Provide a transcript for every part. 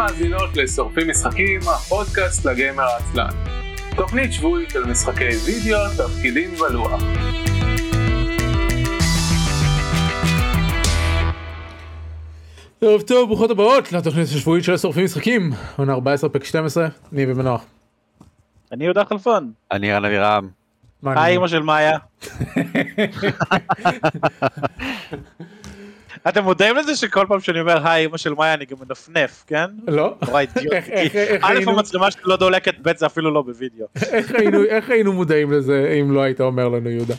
ומאזינות לשורפים משחקים, הפודקאסט לגיימר העצלן. תוכנית שבועית על משחקי וידאו, תפקידים ולוח. ערב טוב, ברוכות הבאות לתוכנית השבועית של שורפים משחקים, עונה 14 פרק 12, אני במנוח. אני יהודה חלפון. אני רן אבירם. היי אמא של מאיה. אתם מודעים לזה שכל פעם שאני אומר היי אמא של מאיה אני גם מנפנף, כן? לא? נורא אידיוט. איך- איך- איך א' המצלמה שלי לא דולקת, ב' זה אפילו לא בווידאו. איך היינו- מודעים לזה אם לא היית אומר לנו יהודה?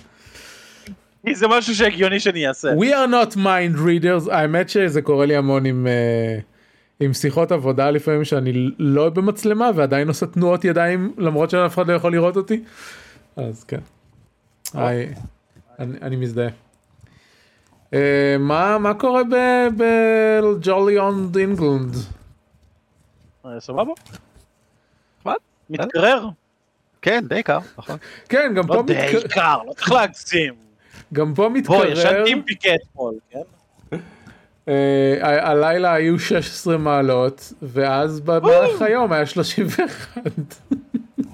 כי זה משהו שהגיוני שאני אעשה. We are not mind readers, האמת שזה קורה לי המון עם, אה, עם שיחות עבודה לפעמים שאני לא במצלמה ועדיין עושה תנועות ידיים למרות שאף אחד לא יכול לראות אותי. אז כן. אני, אני מזדהה. אה, מה, מה קורה בג'ולי אונד אינגלנד? אה, סבבה? מה? מתקרר? כן, די קר, נכון. כן, גם לא פה, די מתק... קר, לא צריך להגזים. גם פה מתקרר. ישנתי עם פיקה אתמול, כן? אה, הלילה היו 16 מעלות ואז במהלך היום היה 31.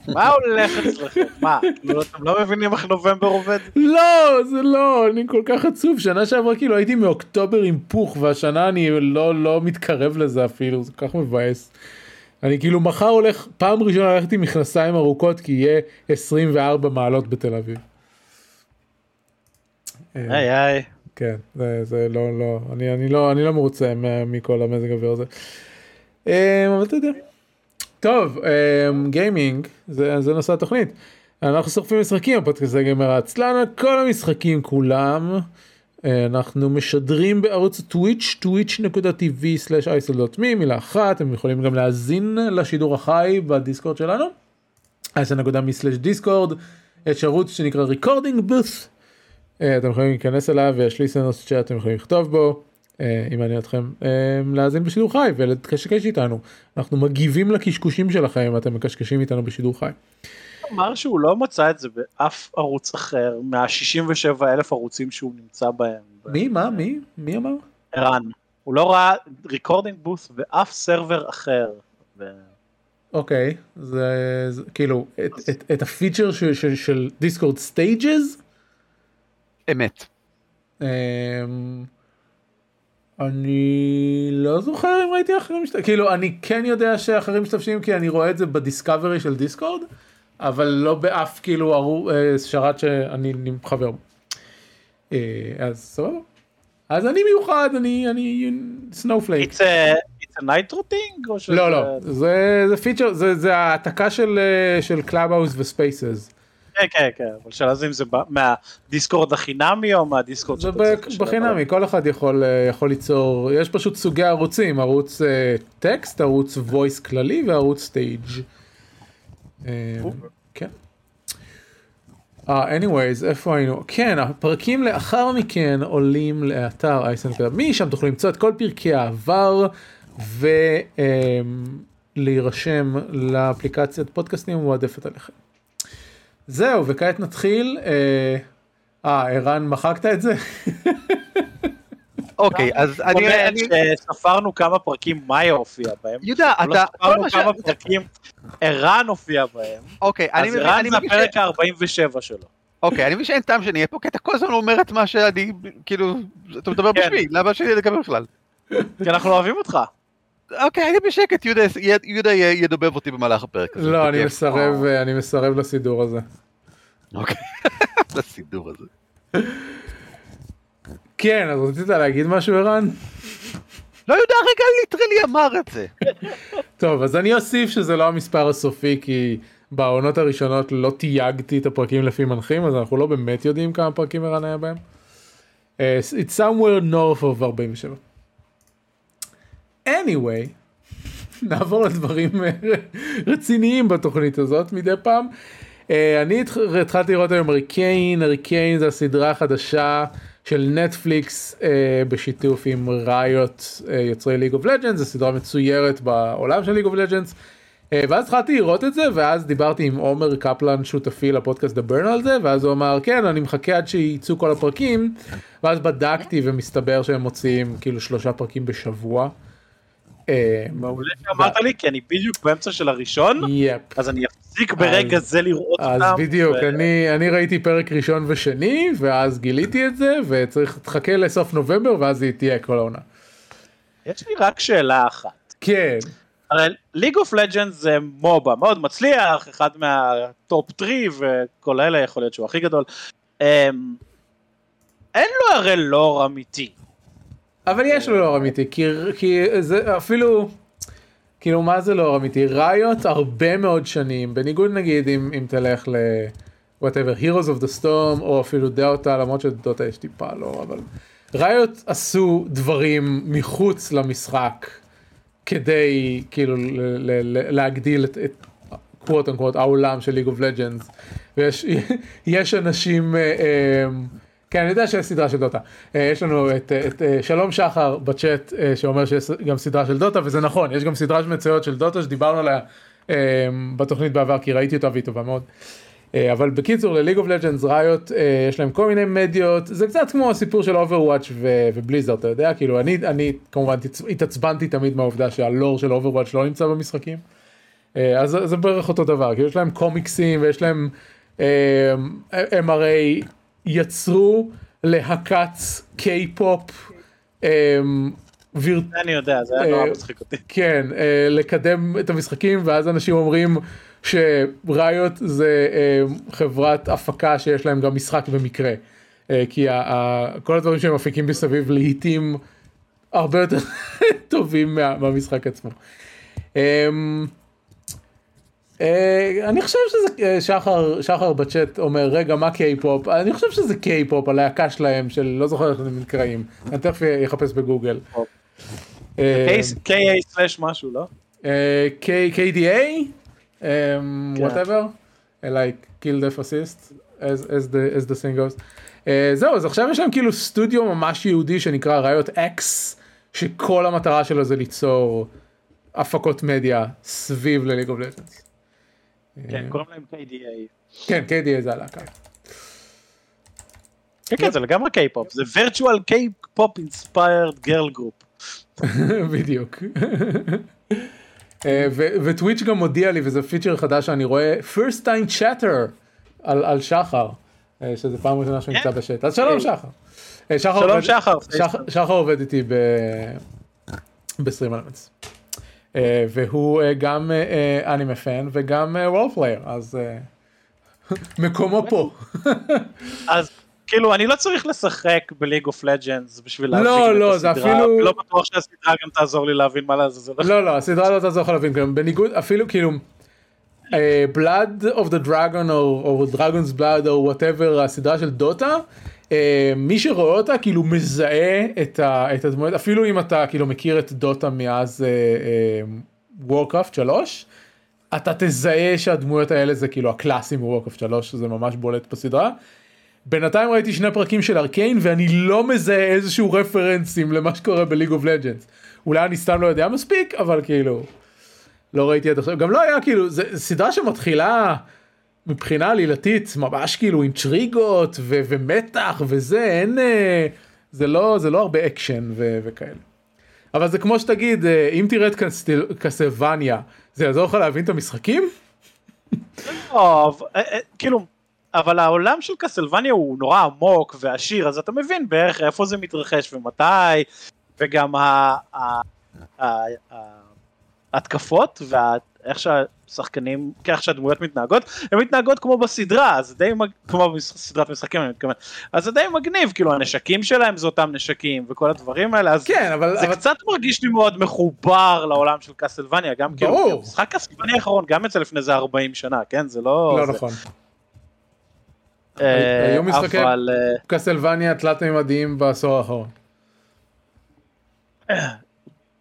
מה הולך אצלכם? מה? כאילו, אתם לא מבינים איך נובמבר עובד? לא זה לא אני כל כך עצוב שנה שעברה כאילו הייתי מאוקטובר עם פוך והשנה אני לא לא מתקרב לזה אפילו זה כל כך מבאס. אני כאילו מחר הולך פעם ראשונה ללכת עם מכנסיים ארוכות כי יהיה 24 מעלות בתל אביב. אה, היי היי. כן זה, זה לא לא אני אני לא אני לא מרוצה מכל המזג האוויר הזה. אה, אבל אתה יודע. טוב אה, גיימינג זה זה נושא התוכנית. אנחנו שורפים משחקים הפודקאסט זה גיימר העצלן כל המשחקים כולם. אה, אנחנו משדרים בערוץ הטוויץ' twitch.tv/isol.me מילה אחת אתם יכולים גם להאזין לשידור החי בדיסקורד שלנו. isol.me/discord יש ערוץ שנקרא recording booth אה, אתם יכולים להיכנס אליו ויש ליסנרס שאתם יכולים לכתוב בו אם מעניין אתכם אה, להאזין בשידור חי ולקשקש איתנו אנחנו מגיבים לקשקושים שלכם אם אתם מקשקשים איתנו בשידור חי. אמר שהוא לא מצא את זה באף ערוץ אחר מה-67 אלף ערוצים שהוא נמצא בהם. מי מה מי מי אמר? ערן. הוא לא ראה recording booth באף server אחר. אוקיי זה, כאילו את, הפיצ'ר של, Discord Stages אמת. אני לא זוכר אם ראיתי אחרים משתמשים כאילו אני כן יודע שאחרים משתמשים כי אני רואה את זה ב discovery של Discord אבל לא באף כאילו ערו- אה, שרת שאני אני חבר בו. אה, אז סבבה. אז אני מיוחד אני אני snowflake. It's a- it's a night routing? לא לא זה זה פיצ'ר זה זה העתקה של אה, של Clubhouse ו Spaces. כן כן כן. אבל שאלה זה אם זה מהדיסקורד החינמי או מהדיסקורד זה שאתה צריך לשלם בחינמי? כל אחד יכול אה, יכול ליצור יש פשוט סוגי ערוצים ערוץ אה, טקסט ערוץ voice כללי וערוץ סטייג'. אה, כן. אה, anyways איפה היינו כן הפרקים לאחר מכן עולים לאתר אייסן.מי שם תוכלו למצוא את כל פרקי העבר ולהירשם לאפליקציית פודקאסטים המועדפת עליכם. זהו וכעת נתחיל. אה, אה, ערן מחקת את זה? אוקיי, אז אני... שספרנו כמה פרקים מאיה הופיע בהם. יהודה, לא אתה... ספרנו. כמה פרקים ערן הופיע בהם. אוקיי, אני אז מבין... ערן אני זה הפרק ה-47 שלו. אוקיי, אני מבין שאין טעם שאני אהיה פה, כי אתה כל הזמן אומר את מה שאני... כאילו... אתה מדבר כן. בשמי, למה שאני אדבר בכלל? כי אנחנו אוהבים אותך. אוקיי, אני בשקט, יהודה- יהודה ידובב אותי במהלך הפרק. הזה, לא, אני. מסרב, אה, אני מסרב לסידור הזה. אוקיי. לסידור הזה. כן, אז רצית להגיד משהו ערן? לא, יהודה הרגע ליטרלי אמר את זה. טוב, אז אני אוסיף שזה לא המספר הסופי, כי בעונות הראשונות לא תייגתי את הפרקים לפי מנחים, אז אנחנו לא באמת יודעים כמה פרקים ערן היה בהם. Uh, it's somewhere north of 47. Anyway, נעבור לדברים אה, רציניים בתוכנית הזאת מדי פעם. Uh, אני התח- התחלתי לראות היום Arcane, Arcane זה הסדרה החדשה של Netflix uh, בשיתוף עם Riot יוצרי League of Legends, זו סדרה מצוירת בעולם של League of Legends. אה, ואז התחלתי לראות את זה ואז דיברתי עם עומר קפלן שותפי לפודקאסט דברנו על זה ואז הוא אמר כן אני מחכה עד שיצאו כל הפרקים ואז בדקתי ומסתבר שהם מוציאים כאילו שלושה פרקים בשבוע. אה, מעולה שאמרת לי, כי אני בדיוק באמצע של הראשון. אז אני אפסיק ברגע זה לראות אותם. אז בדיוק, אני, ראיתי פרק ראשון ושני, ואז גיליתי את זה, וצריך, תחכה לסוף נובמבר, ואז היא תהיה כל העונה. יש לי רק שאלה אחת. כן, הרי League of Legends זה MOBA מאוד מצליח, אחד מהטופ 3 וכל אלה יכול להיות שהוא הכי גדול. אמ, אין לו הרי לור אמיתי. אבל יש לו לור אמיתי, כי, כי זה אפילו, כאילו מה זה לור אמיתי? ראיות הרבה מאוד שנים, בניגוד נגיד אם, אם תלך ל... whatever, Heroes of the Storm, או אפילו דאוטה, למרות שדאוטה יש טיפה לא, אבל ראיות עשו דברים מחוץ למשחק, כדי כאילו להגדיל את, את quote unquote העולם של League of Legends. ויש יש אנשים, אה, אה, כן אני יודע שיש סדרה של דוטה, אה, יש לנו את, את אה, שלום שחר בצ'אט אה, שאומר שיש גם סדרה של דוטה וזה נכון, יש גם סדרה של מצוירת של Dota שדיברנו עליה אה, בתוכנית בעבר כי ראיתי אותה והיא טובה מאוד. אה, אבל בקיצור ל League of Legends Riot אה, יש להם כל מיני מדיות זה קצת כמו הסיפור של Overwatch ו Blizzard אתה יודע כאילו אני אני כמובן התעצ- התעצבנתי תמיד מהעובדה שה lore של Overwatch לא נמצא במשחקים. אה, אז זה- בערך אותו דבר כאילו יש להם קומיקסים ויש להם אה, הם הרי יצרו להקת קיי-פופ. אה, ויר... אני יודע, זה היה נורא אה, מצחיק אותי. כן, אה, לקדם את המשחקים ואז אנשים אומרים שראיות זה אה, חברת הפקה שיש להם גם משחק במקרה. כי כל הדברים שהם מפיקים מסביב לעיתים הרבה יותר טובים מה, מהמשחק עצמו. אה, אה, אני חושב שזה אה, שחר שחר בצ'אט אומר רגע מה קיי-פופ אני חושב שזה קיי-פופ הלהקה שלהם של לא זוכר איך הם נקראים אני תכף אחפש בגוגל. פופ. אה, KA slash משהו, לא? KDA, um, כן. whatever, uh, like kill death assist, as, as, the, as the thing goes. Uh, זהו, אז עכשיו יש להם כאילו סטודיו ממש ייעודי שנקרא Riot X, שכל המטרה שלו זה ליצור הפקות מדיה סביב ל League of Legends. כן, קוראים להם KDA. כן, KDA זה הלהקה. כן, כן, זה לגמרי קיי-פופ, זה virtual K-pop inspired girl group. בדיוק. אה, ו Twitch גם מודיע לי וזה פיצ'ר חדש שאני רואה first time chatter על, על שחר אה, שזה פעם ראשונה שהוא נמצא בצ'אט אז שלום שחר. אה, שחר שלום עובד- שחר. שחר, שחר עובד איתי ב... ב StreamElements. אה, והוא אה, גם אה, anime fan וגם role player אז אה, מקומו פה. אז כאילו אני לא צריך לשחק ב League of Legends בשביל לא, להבין את לא, זה אפילו- לא בטוח שהסדרה גם תעזור לי להבין מה לעזאזל. לא לא הסדרה לא תעזור לך להבין כלום בניגוד אפילו כאילו אה, Blood of the Dragon או, Dragon's Blood או whatever הסדרה של דוטה אה, מי שרואה אותה כאילו מזהה את, ה, את הדמויות אפילו אם אתה כאילו מכיר את דוטה מאז Warcraft 3 אתה תזהה שהדמויות האלה זה כאילו הקלאסים ב Warcraft 3 זה ממש בולט בסדרה. בינתיים ראיתי שני פרקים של Arcane ואני לא מזהה איזשהו רפרנסים למה שקורה ב League of Legends. אולי אני סתם לא יודע מספיק אבל כאילו לא ראיתי עד עכשיו גם לא היה כאילו זה סדרה שמתחילה מבחינה עלילתית ממש כאילו אינטריגות ו- ומתח וזה אין אה, זה לא זה לא הרבה אקשן ו- וכאלה. אבל זה כמו שתגיד אה, אם תראה את Castle- Castlevania זה יעזור לך להבין את המשחקים? אה, כאילו, אבל העולם של Castlevania הוא נורא עמוק ועשיר, אז אתה מבין בערך איפה זה מתרחש ומתי, וגם ההתקפות ואיך שהשחקנים, איך שהדמויות מתנהגות, הן מתנהגות כמו בסדרה, אז זה די, מג- כמו בסדרת משחקים אני מתכוון, אז זה די מגניב, כאילו הנשקים שלהם זה אותם נשקים וכל הדברים האלה, אז כן אבל, זה אבל קצת מרגיש לי מאוד מחובר לעולם של קסלווניה, גם כאילו, ברור. משחק קסלווניה האחרון גם יצא לפני איזה 40 שנה, כן? זה לא... לא זה, נכון אה, היו משחקי- אה, קסלווניה תלת מימדיים בעשור האחרון.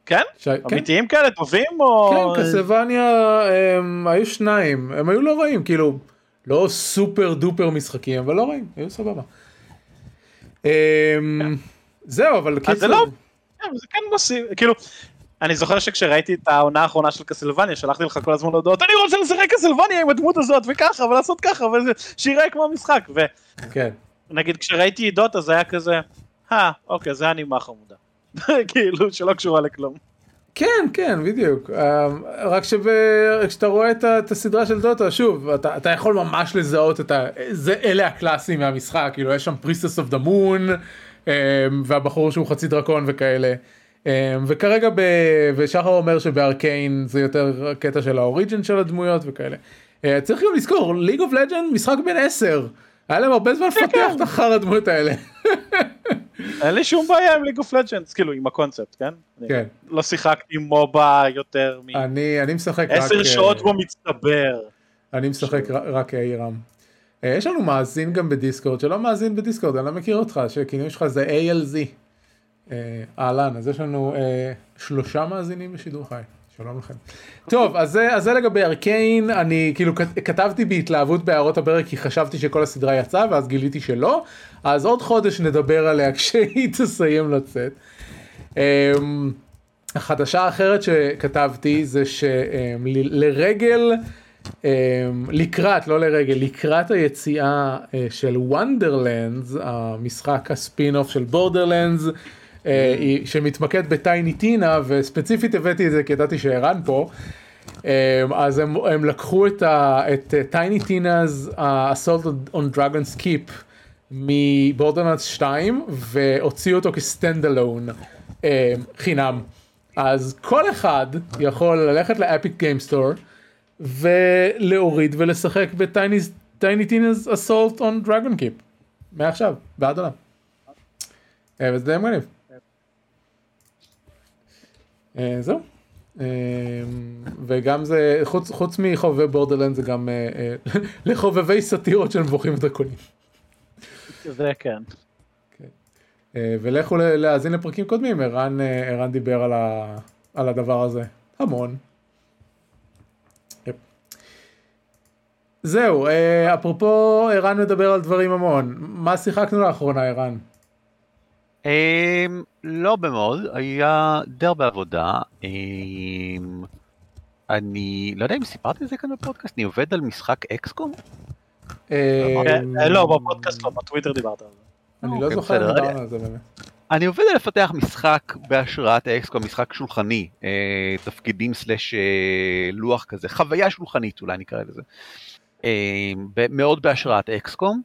כן? ש... כן. אמיתיים כאלה טובים או... כן, קסלווניה הם היו שניים, הם היו לא רעים, כאילו, לא סופר דופר משחקים, אבל לא רעים, היו סבבה. אמ, זהו, אבל אז זה קיצור, לא... כן, זה כן מוסיף, כאילו... אני זוכר שכשראיתי את העונה האחרונה של קסלווניה, שלחתי לך כל הזמן הודעות, אני רוצה לשחק קסלווניה עם הדמות הזאת, וככה, ולעשות ככה, וזה, שיראה כמו המשחק. כן, ונגיד, כשראיתי דוטה זה היה כזה, אה, אוקיי, זה אנימה חמודה. כאילו, שלא קשורה לכלום. כן, כן, בדיוק. אה, רק שכשאתה רואה את, את הסדרה של דוטה, שוב, אתה, אתה יכול ממש לזהות את ה... זה, אלה הקלאסים מהמשחק, כאילו יש שם Priestess of the Moon, והבחור שהוא חצי דרקון וכאלה. אה, וכרגע, ב... ושחר אומר שב Arcane זה יותר קטע של ה origin של הדמויות וכאלה. אה, צריך גם לזכור, League of Legend משחק בן 10. היה להם הרבה זמן לפתח את אחר הדמויות האלה. אין לי שום בעיה עם League of Legends, כאילו עם הקונספט, כן? כן. לא שיחקתי MOBA יותר אני, אני משחק רק... מעשר אה, שעות במצטבר. אני משחק רק ARAM. אה, יש לנו מאזין גם ב Discord שלא מאזין ב Discord, אני לא מכיר אותך, שהכינוי שלך זה ALZ. אה, אהלן, אז יש לנו שלושה מאזינים בשידור חי. שלום לכם. טוב, אז זה, אז זה לגבי Arcane, אני כאילו כת- כתבתי בהתלהבות בהערות הפרק כי חשבתי שכל הסדרה יצאה ואז גיליתי שלא, אז עוד חודש נדבר עליה כשהיא תסיים לצאת. אמ, החדשה האחרת שכתבתי זה שלרגל, לקראת, לא לרגל, לקראת היציאה אה, של Wonderlands, המשחק הספין אוף של Borderlands, שמתמקד ב Tiny Tina, וספציפית הבאתי את זה כי ידעתי שערן פה. אמ, אז הם, הם לקחו את, Tiny Tina's Assault on Dragon Keep מ Borderlands 2 והוציאו אותו כ stand alone חינם. אז כל אחד יכול ללכת ל Epic Games Store ולהוריד ולשחק ב Tiny Tina's Assault on Dragon Keep. מעכשיו, ועד עולם. אה, וזה די מגניב. אה, זהו. אה, וגם זה, חוץ, חוץ מחובבי בורדרלנד זה גם אה, אה, לחובבי סאטירות של מבוכים ודרקונים. זה כן. אה, ולכו להאזין לפרקים קודמים, ערן, אה, ערן דיבר על, ה, על הדבר הזה המון. זהו, אה, אפרופו ערן מדבר על דברים המון, מה שיחקנו לאחרונה ערן? אמ, לא במוד, היה די הרבה עבודה. אמ, אני לא יודע אם סיפרתי את זה כאן בפודקאסט, אני עובד על משחק אקסקום. אה, כן, אה, לא, בפודקאסט לא, בטוויטר דיברת על זה. אני לא אוקיי, זוכר בסדר. אם דיברנו על זה באמת. אני עובד על לפתח משחק בהשראת האקסקום, משחק שולחני, אה, תפקידים סלאש אה, לוח כזה, חוויה שולחנית אולי נקרא לזה. אה, ב- מאוד בהשראת אקסקום,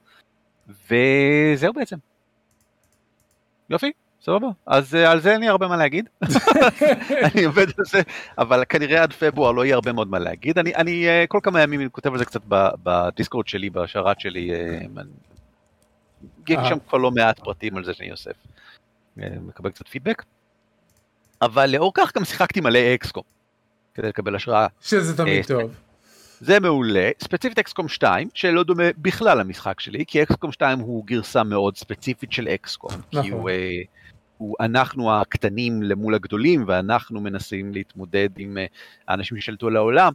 וזהו בעצם. יופי, סבבה. אז אה, על זה אין לי הרבה מה להגיד. אני עובד על זה, אבל כנראה עד פברואר לא יהיה הרבה מאוד מה להגיד. אני, אני אה, כל כמה ימים כותב על זה קצת בדיסקורד שלי, בשרת שלי. אה, יש. שם כבר לא מעט פרטים על זה שאני אוסף. מקבל קצת פידבק. אבל לאור כך גם שיחקתי מלא אקסקום, כדי לקבל השראה. שזה תמיד טוב. זה מעולה, ספציפית אקסקום 2, שלא דומה בכלל למשחק שלי, כי אקסקום 2 הוא גרסה מאוד ספציפית של אקסקום. נכון. כי הוא, הוא אנחנו הקטנים למול הגדולים, ואנחנו מנסים להתמודד עם אה, האנשים ששלטו על העולם.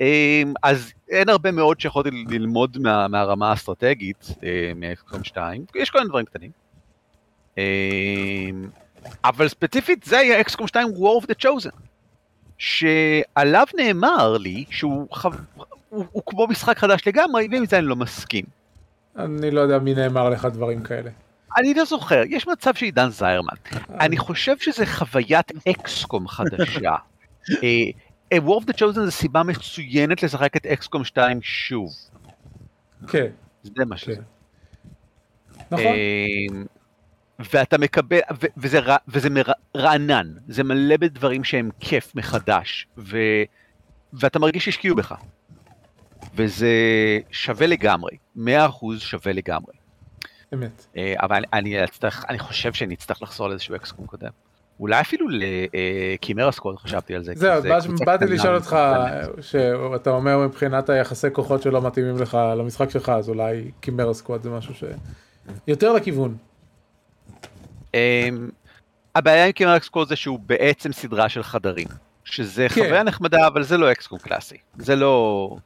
אה, אז אין הרבה מאוד שיכולתי ללמוד מה, מהרמה האסטרטגית אה, מאקסקום 2, יש כל מיני דברים קטנים. אה, אבל ספציפית זה היה אקסקום 2 War of the Chosen. שעליו נאמר לי שהוא חו... הוא, הוא כמו משחק חדש לגמרי, ועם זה אני לא מסכים. אני לא יודע מי נאמר לך דברים כאלה. אני לא זוכר, יש מצב שעידן זיירמן. אני חושב שזה חוויית אקסקום חדשה. אה, אה, War of the Chosen זה סיבה מצוינת לשחק את אקסקום 2 שוב. כן, זה מה שזה. כן. נכון. אמ, ואתה מקבל, ו- וזה, רע- וזה מר- רענן, זה מלא בדברים שהם כיף מחדש, ו, ואתה מרגיש שהשקיעו בך. וזה שווה לגמרי, 100% שווה לגמרי. אמת. אה, אבל אני, אני, אצטרך, אני חושב שאני אצטרך לחזור לאיזשהו אקסקום קודם. אולי אפילו לקימרה סקווד חשבתי על זה. זהו, זה באתי לשאול אותך. שאתה אומר מבחינת היחסי כוחות שלא מתאימים לך למשחק שלך, אז אולי קימרה סקוואד זה משהו ש... יותר לכיוון. אמ, הבעיה עם קימרה סקווד זה שהוא בעצם סדרה של חדרים. שזה כן. חוויה נחמדה, אבל זה לא אקסקום קלאסי. זה לא...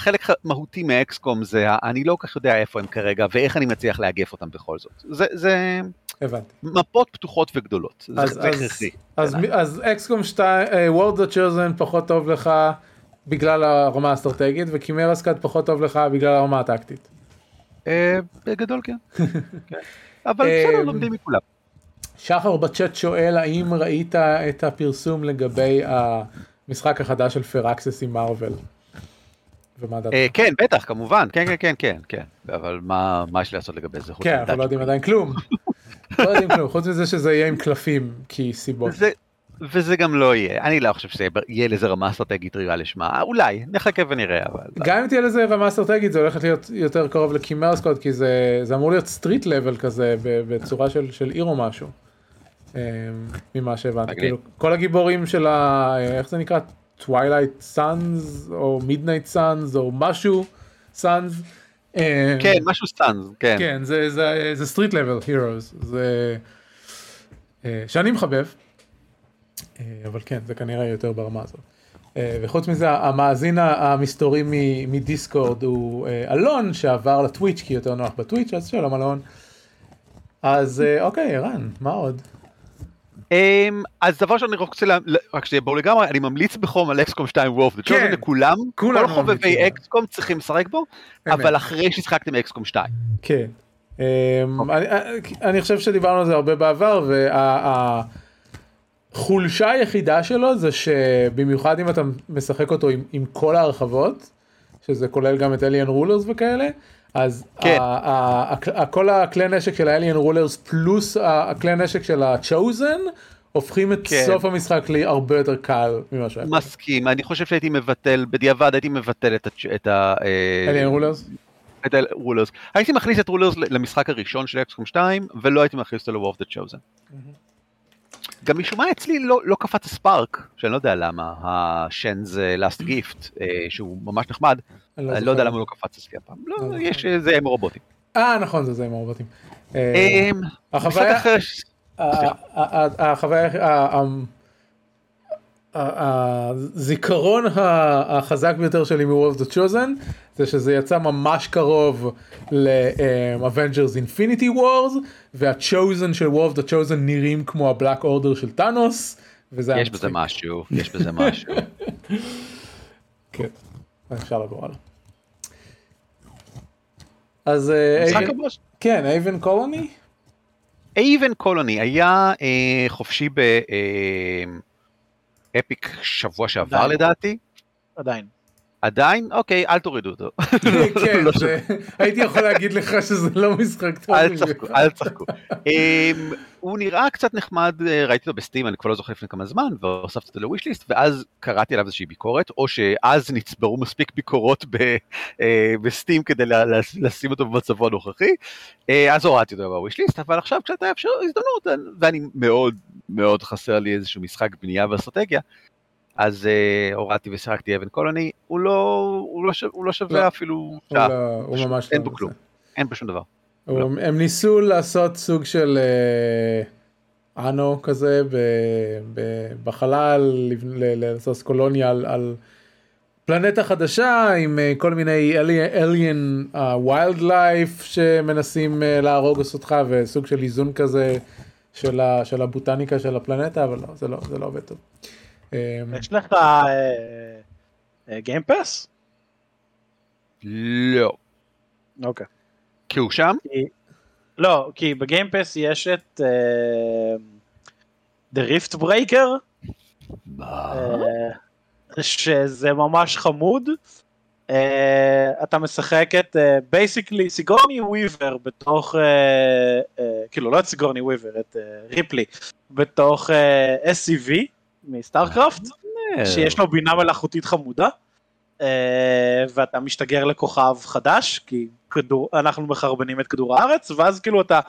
חלק מהותי מאקסקום זה אני לא כל כך יודע איפה הם כרגע ואיך אני מצליח לאגף אותם בכל זאת. זה, זה הבנתי. מפות פתוחות וגדולות. אז- זה אז- הכרחי. אז מ- אז אקסקום 2, וורד of chosen פחות טוב לך בגלל הרמה האסטרטגית, וקימרה סקאט פחות טוב לך בגלל הרמה הטקטית. אה, בגדול כן. כן. אבל בסדר, לומדים מכולם. שחר בצ'אט שואל האם ראית את הפרסום לגבי המשחק החדש של פרקסס עם מארוול. ומה דעתך? אה, כן, בטח, כמובן, כן, כן, כן, כן, כן, אבל מה מה יש לעשות לגבי זה? כן, אנחנו לא יודעים עדיין כלום. לא יודעים כלום, חוץ מזה שזה יהיה עם קלפים, כי סיבות. זה- וזה גם לא יהיה, אני לא חושב שיהיה לזה רמה אסטרטגית ראויה לשמה, אולי, נחכה ונראה, אבל... גם אם תהיה לזה רמה אסטרטגית זה הולך להיות יותר קרוב ל Chimera Squad כי זה, זה אמור להיות street level כזה בצורה של, של עיר או משהו. אה, ממה שהבנתי, מגניב. כאילו כל הגיבורים של ה... אה, איך זה נקרא? Twilight Suns או Midnight Suns או משהו Suns. כן, משהו Suns, כן. כן זה זה זה street level heroes זה אה, שאני מחבב אה, אבל כן זה כנראה יותר ברמה הזאת. אה, וחוץ מזה המאזין המסתורי מדיסקורד הוא אה, אלון שעבר לטוויץ' כי יותר נוח בטוויץ' אז שלום אלון. אז אה, אוקיי ערן מה עוד? אמ, אז דבר שאני רוצה, לה- רק שיהיה ברור לגמרי, אני ממליץ בחום על אקסקום 2 וורף, זה כן, לכולם, כל חובבי. אקסקום צריכים לשחק בו. אבל אחרי ששיחקתם אקסקום 2. כן. אמ, אני, חושב שדיברנו על זה הרבה בעבר והחולשה היחידה שלו זה שבמיוחד אם אתה משחק אותו עם, עם כל ההרחבות שזה כולל גם את Alien Rulers וכאלה אז כן. ה- ה- ה- כל הכלי נשק של ה Alien Rulers פלוס הכלי נשק של ה Chosen הופכים את כן. סוף המשחק להרבה יותר קל ממה שהיה. מסכים, אני חושב שהייתי מבטל, בדיעבד הייתי מבטל את את ה... אה, Alien Rulers? את ה Rulers. הייתי מכניס את Rulers למשחק הראשון של XCOM 2, ולא הייתי מכניס אותו ל-War of the Chosen. גם משום מה אצלי לא, לא קפץ הספארק, שאני לא יודע למה, השנז לאסט גיפט, שהוא ממש נחמד, אני אני זוכר. לא יודע למה הוא לא קפץ אצלי הפעם. לא, לא. יש, אה, זה עם רובוטים. אה נכון זה זה עם הרובוטים. אה, אמ, החוויה החוויה, ה- הזיכרון החזק ביותר שלי מ-War of the Chosen זה שזה יצא ממש קרוב ל-Avengers Infinity Wars וה-Chosen של War of the Chosen נראים כמו ה-Black Order של טאנוס וזה יש בזה. משהו, יש בזה משהו. כן, אפשר לעבור הלאה. אז אה, כן, אייבן קולוני? אייבן קולוני היה אה, חופשי באפיק שבוע שעבר עדיין. לדעתי. עדיין. עדיין? אוקיי, אל תורידו אותו. כן, לא זה- הייתי יכול להגיד לך שזה לא משחק טוב. אל. תצחקו, אל תצחקו. אמ, הוא נראה קצת נחמד, אה, ראיתי אותו בסטים, אני כבר לא זוכר לפני כמה זמן, והוספתי אותו לוויש ליסט, ואז קראתי עליו איזושהי ביקורת, או שאז נצברו מספיק ביקורות ב- אה, בסטים כדי לשים אותו במצבו הנוכחי, אה, אז הורדתי אותו בוויש ליסט, אבל עכשיו כשאתה אפשר הזדמנות, ואני מאוד מאוד חסר לי איזשהו משחק בנייה ואסטרטגיה, אז אה, הורדתי ושיחקתי Aven Colony, הוא לא, הוא לא, הוא לא שווה לא. אפילו שעה, לא- הוא ממש אין לא בו. כלום. אין פה שום דבר. הוא- הם ניסו לעשות סוג של אה, Anno כזה ב- ב- בחלל, לעשות קולוניה על- על פלנטה חדשה עם אה, כל מיני alien wildlife שמנסים אה, להרוג אותך וסוג של איזון כזה של ה- של הבוטניקה של הפלנטה אבל לא זה לא זה לא עובד טוב. אה, יש לך Game Pass? לא. אוקיי. כי הוא שם? לא, כי ב Game Pass יש את אה, The Riftbreaker, אה, שזה ממש חמוד. אה, אתה משחק את basically Sigourney Weaver בתוך, אה, אה, כאילו לא את סיגורני וויבר, את אה, ריפלי, בתוך אה, SCV מסטארקראפט, שיש לו בינה מלאכותית חמודה. אה, ואתה משתגר לכוכב חדש, כי כדור, אנחנו מחרבנים את כדור הארץ, ואז כאילו אתה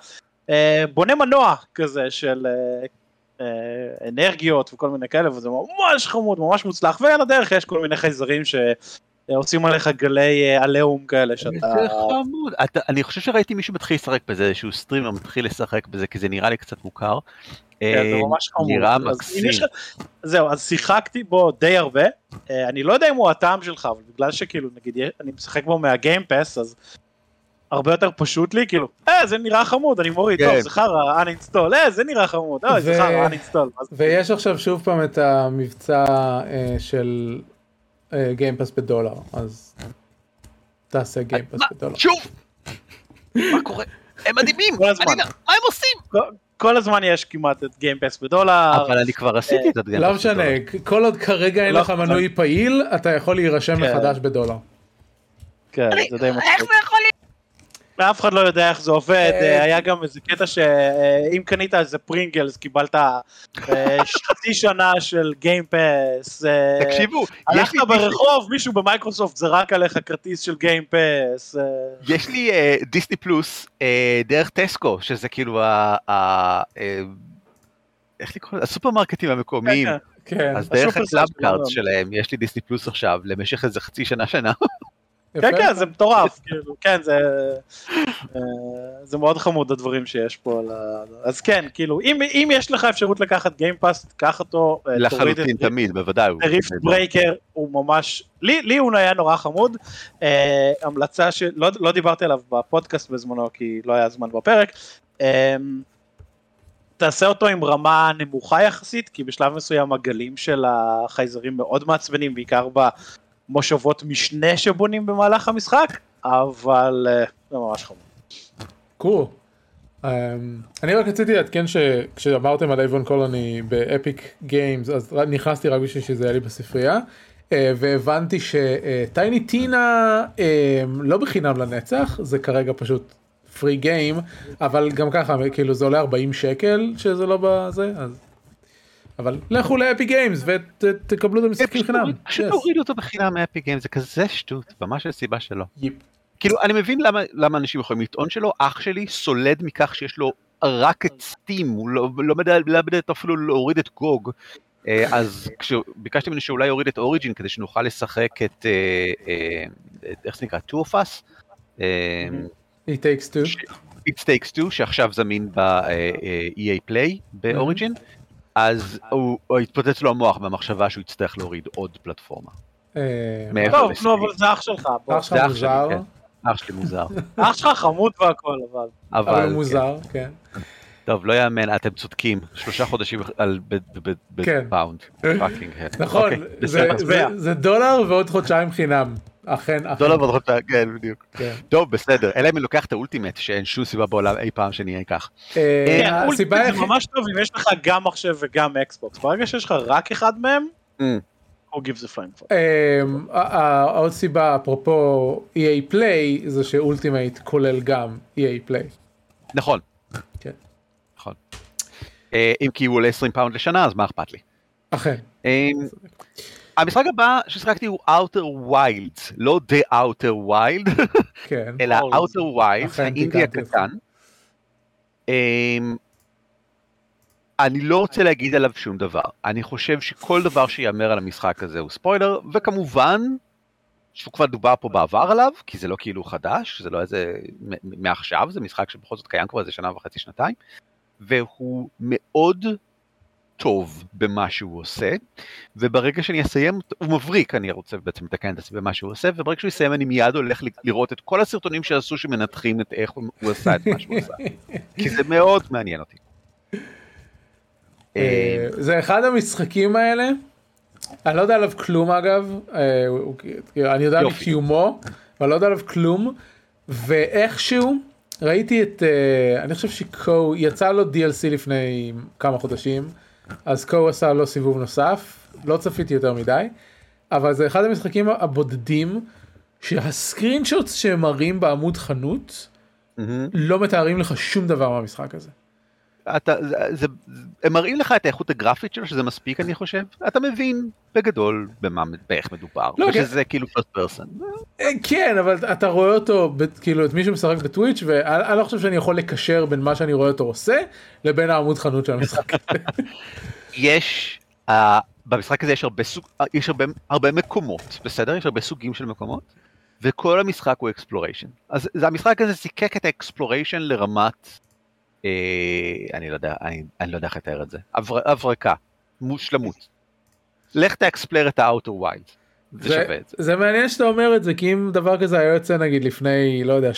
אה, בונה מנוע כזה של אה, אה, אנרגיות וכל מיני כאלה, וזה ממש חמוד, ממש מוצלח, ועל הדרך יש כל מיני חייזרים שעושים עליך גלי אה, עליהום כאלה שאתה... אתה- אני חושב שראיתי מישהו מתחיל לשחק בזה, איזשהו סטרימר מתחיל לשחק בזה, כי זה נראה לי קצת מוכר. כן, זה אה, ממש חמוד. נראה מקסים. זהו, אז שיחקתי בו די הרבה. אה, אני לא יודע אם הוא הטעם שלך, אבל בגלל שכאילו, נגיד, אני משחק בו מהגיימפס, אז הרבה יותר פשוט לי, כאילו, אה, זה נראה חמוד, אני מוריד, כן. טוב, זה חרא, uninstall, אה, זה נראה חמוד, אה, זה חרא, uninstall. ויש עכשיו שוב פעם את המבצע של Game Pass בדולר אז תעשה Game Pass? בדולר. שוב! מה קורה? הם מדהימים! כל הזמן. אני מה הם עושים? כל הזמן יש כמעט את Game Pass בדולר. אבל אני כבר עשיתי את ה Game Pass. לא משנה, כל עוד כרגע אין לא לך מנוי פעיל, אתה יכול להירשם כן. מחדש בדולר. כן, זה די איך מצחיק. זה יכול? ואף אחד לא יודע איך זה עובד, אה, אה, היה גם איזה קטע שאם קנית איזה Pringles קיבלת אה, חצי שנה של Game Pass. תקשיבו, יש הלכת ברחוב, מישהו במייקרוסופט זרק עליך כרטיס של Game Pass. יש לי אה, Disney Plus אה, דרך Tesco, שזה כאילו ה... אה, איך לקרוא לזה? הסופרמרקטים המקומיים. כן, אז דרך ה Clubcard שלהם יש לי Disney Plus עכשיו למשך איזה חצי שנה שנה. כן, כן, זה מטורף, כאילו, כן, זה אה, זה מאוד חמוד הדברים שיש פה. על ה- אז כן, כאילו, אם אם יש לך אפשרות לקחת Game Pass, תקח אותו, אה, לחלוטין תמיד, בוודאי. Riftbreaker הוא ממש, לי, לי הוא היה נורא חמוד, אה, המלצה שלא לא דיברתי עליו בפודקאסט בזמנו כי לא היה זמן בפרק, תעשה אותו עם רמה נמוכה יחסית, כי בשלב מסוים הגלים של החייזרים מאוד מעצבנים, בעיקר במושבות משנה שבונים במהלך המשחק, אבל אה, זה ממש חמוד. Cool. Um, אני רק רציתי לעדכן שכשאמרתם על Aven Colony ב Epic Games אז נכנסתי רק בשביל שזה יהיה לי בספרייה uh, והבנתי ש Tiny Tina uh, לא בחינם לנצח זה כרגע פשוט free game אבל גם ככה כאילו זה עולה 40 שקל שזה לא בזה אז אבל לכו ל Epic Games ותקבלו את המשחקים חינם. פשוט Yes. תוריד אותו בחינם מ Epic Games, זה כזה שטות, ממש אין סיבה שלא. כאילו, אני מבין למה, למה אנשים יכולים לטעון שלו, אח שלי סולד מכך שיש לו רק את סטים, הוא לא, לא מדבר אפילו להוריד את גוג. אה, אז כשביקשתי ממנו שאולי יוריד את אוריג'ין כדי שנוכל לשחק את, אה, אה, איך זה נקרא? two of us? It takes two. It Takes Two שעכשיו זמין ב-EA Play באוריג'ין, אז הוא הוא התפוצץ לו המוח במחשבה שהוא יצטרך להוריד עוד פלטפורמה. אה, טוב. נו, אבל זה אח שלך. אח שלך זה אח שלי, מוזר כן. אח שלי מוזר. אח שלך חמוד והכל, אבל. אבל כן. מוזר כן. טוב, לא יאמן, אתם צודקים. שלושה חודשים על כן. בפאונד. פאקינג הד. נכון, אוקיי, זה דולר ועוד חודשיים חינם. אכן, אכן. דולר חודש, כן, בדיוק. כן. טוב, בסדר. אלא אם אני לוקח את ה Ultimate, שאין שום סיבה בעולם אי פעם שנהיה כך. אה, כן, Ultimate זה ממש טוב אם יש לך גם מחשב וגם Xbox. ברגע שיש לך רק אחד מהם, Mm. who gives a flying fuck. אה, ה- ה- עוד סיבה אפרופו EA Play זה ש Ultimate כולל גם EA Play. נכון. כן. נכון. אה, אם כי הוא עולה 20 פאונד לשנה, אז מה אכפת לי? אכן. המשחק הבא ששחקתי הוא Outer Wilds, לא The Outer Wilds, כן. אלא. Outer Wilds, אכן, האינדי. הקטן. אמ, אני לא רוצה להגיד עליו שום דבר, אני חושב שכל דבר שיאמר על המשחק הזה הוא ספוילר, וכמובן שהוא כבר דובר פה בעבר עליו, כי זה לא כאילו חדש, זה לא איזה מעכשיו, זה משחק שבכל זאת קיים כבר איזה שנה וחצי, שנתיים, והוא מאוד טוב במה שהוא עושה, וברגע שאני אסיים, הוא מבריק, אני רוצה בעצם לתקן את עצמי במה שהוא עושה, וברגע שהוא יסיים אני מיד הולך לראות את כל הסרטונים שעשו שמנתחים את איך הוא עשה את מה שהוא עשה, כי זה מאוד מעניין אותי. אה, זה אחד המשחקים האלה. אני לא יודע עליו כלום אגב, אה, אני יודע יופי. מקיומו, אבל לא יודע עליו כלום, ואיכשהו ראיתי את, אה, אני חושב שקו, יצא לו DLC לפני כמה חודשים, אז קו עשה לו סיבוב נוסף, לא צפיתי יותר מדי, אבל זה אחד המשחקים הבודדים שהסקרין שוטס שהם מראים בעמוד חנות מהמם. לא מתארים לך שום דבר מהמשחק הזה. אתה, זה, זה, הם מראים לך את האיכות הגרפית שלו, שזה מספיק אני חושב, אתה מבין בגדול במה, באיך מדובר, לא, ושזה כאילו first person. אה, כן אבל אתה רואה אותו כאילו את מי שמשחק בטוויץ' ואני אני לא חושב שאני יכול לקשר בין מה שאני רואה אותו עושה לבין העמוד חנות של המשחק. יש, uh, במשחק הזה יש הרבה סוג, uh, יש הרבה, הרבה מקומות, בסדר? יש הרבה סוגים של מקומות, וכל המשחק הוא exploration. אז המשחק הזה זיקק את ה exploration לרמת, אה, אני לא יודע, אני, אני לא יודע איך לתאר את זה, הבר, הברקה, מושלמות. לך תאקספלר את ה- Outer Wilds. זה זה, שווה את זה. זה מעניין שאתה אומר את זה כי אם דבר כזה היה יוצא נגיד לפני לא יודע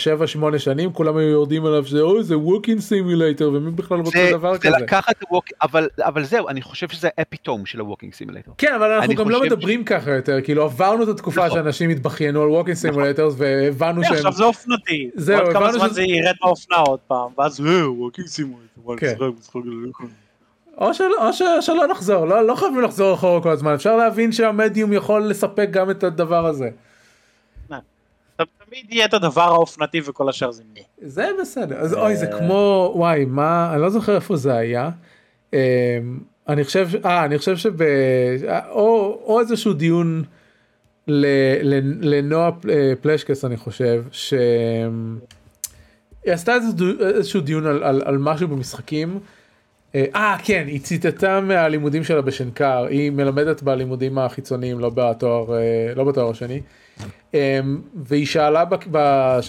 7-8 שנים כולם היו יורדים עליו שזה אוי זה walking simulator ומי בכלל רוצה זה, דבר זה כזה. לקחת את הווק... אבל, אבל זהו, אני חושב שזה epitome של ה walking simulator. כן אבל אנחנו גם לא מדברים ככה יותר כאילו עברנו את התקופה נכון. שאנשים התבכיינו על walking simulators והבנו כן, שהם עכשיו זה אופנתי. זהו, עוד כמה הבנו זמן שזה- זה ירד מהאופנה עוד פעם, ואז אה, walking simulator, כן. או, של, או ש, שלא נחזור לא, לא חייבים לחזור אחורה כל הזמן אפשר להבין שהמדיום יכול לספק גם את הדבר הזה. תמיד יהיה את הדבר האופנתי וכל השאר זה נה. זה בסדר אז אוי זה כמו וואי מה אני לא זוכר איפה זה היה. אמ, אני חושב ש- אה אני חושב שב... או, או איזשהו דיון ל- ל- לנועה אה, פלשקס אני חושב שהיא עשתה איזה דו- איזשהו דיון על, על, על משהו במשחקים. אה אה, כן היא ציטטה מהלימודים שלה בשנקר היא מלמדת בלימודים החיצוניים לא בתואר אה, לא בתואר השני. אמ, והיא שאלה,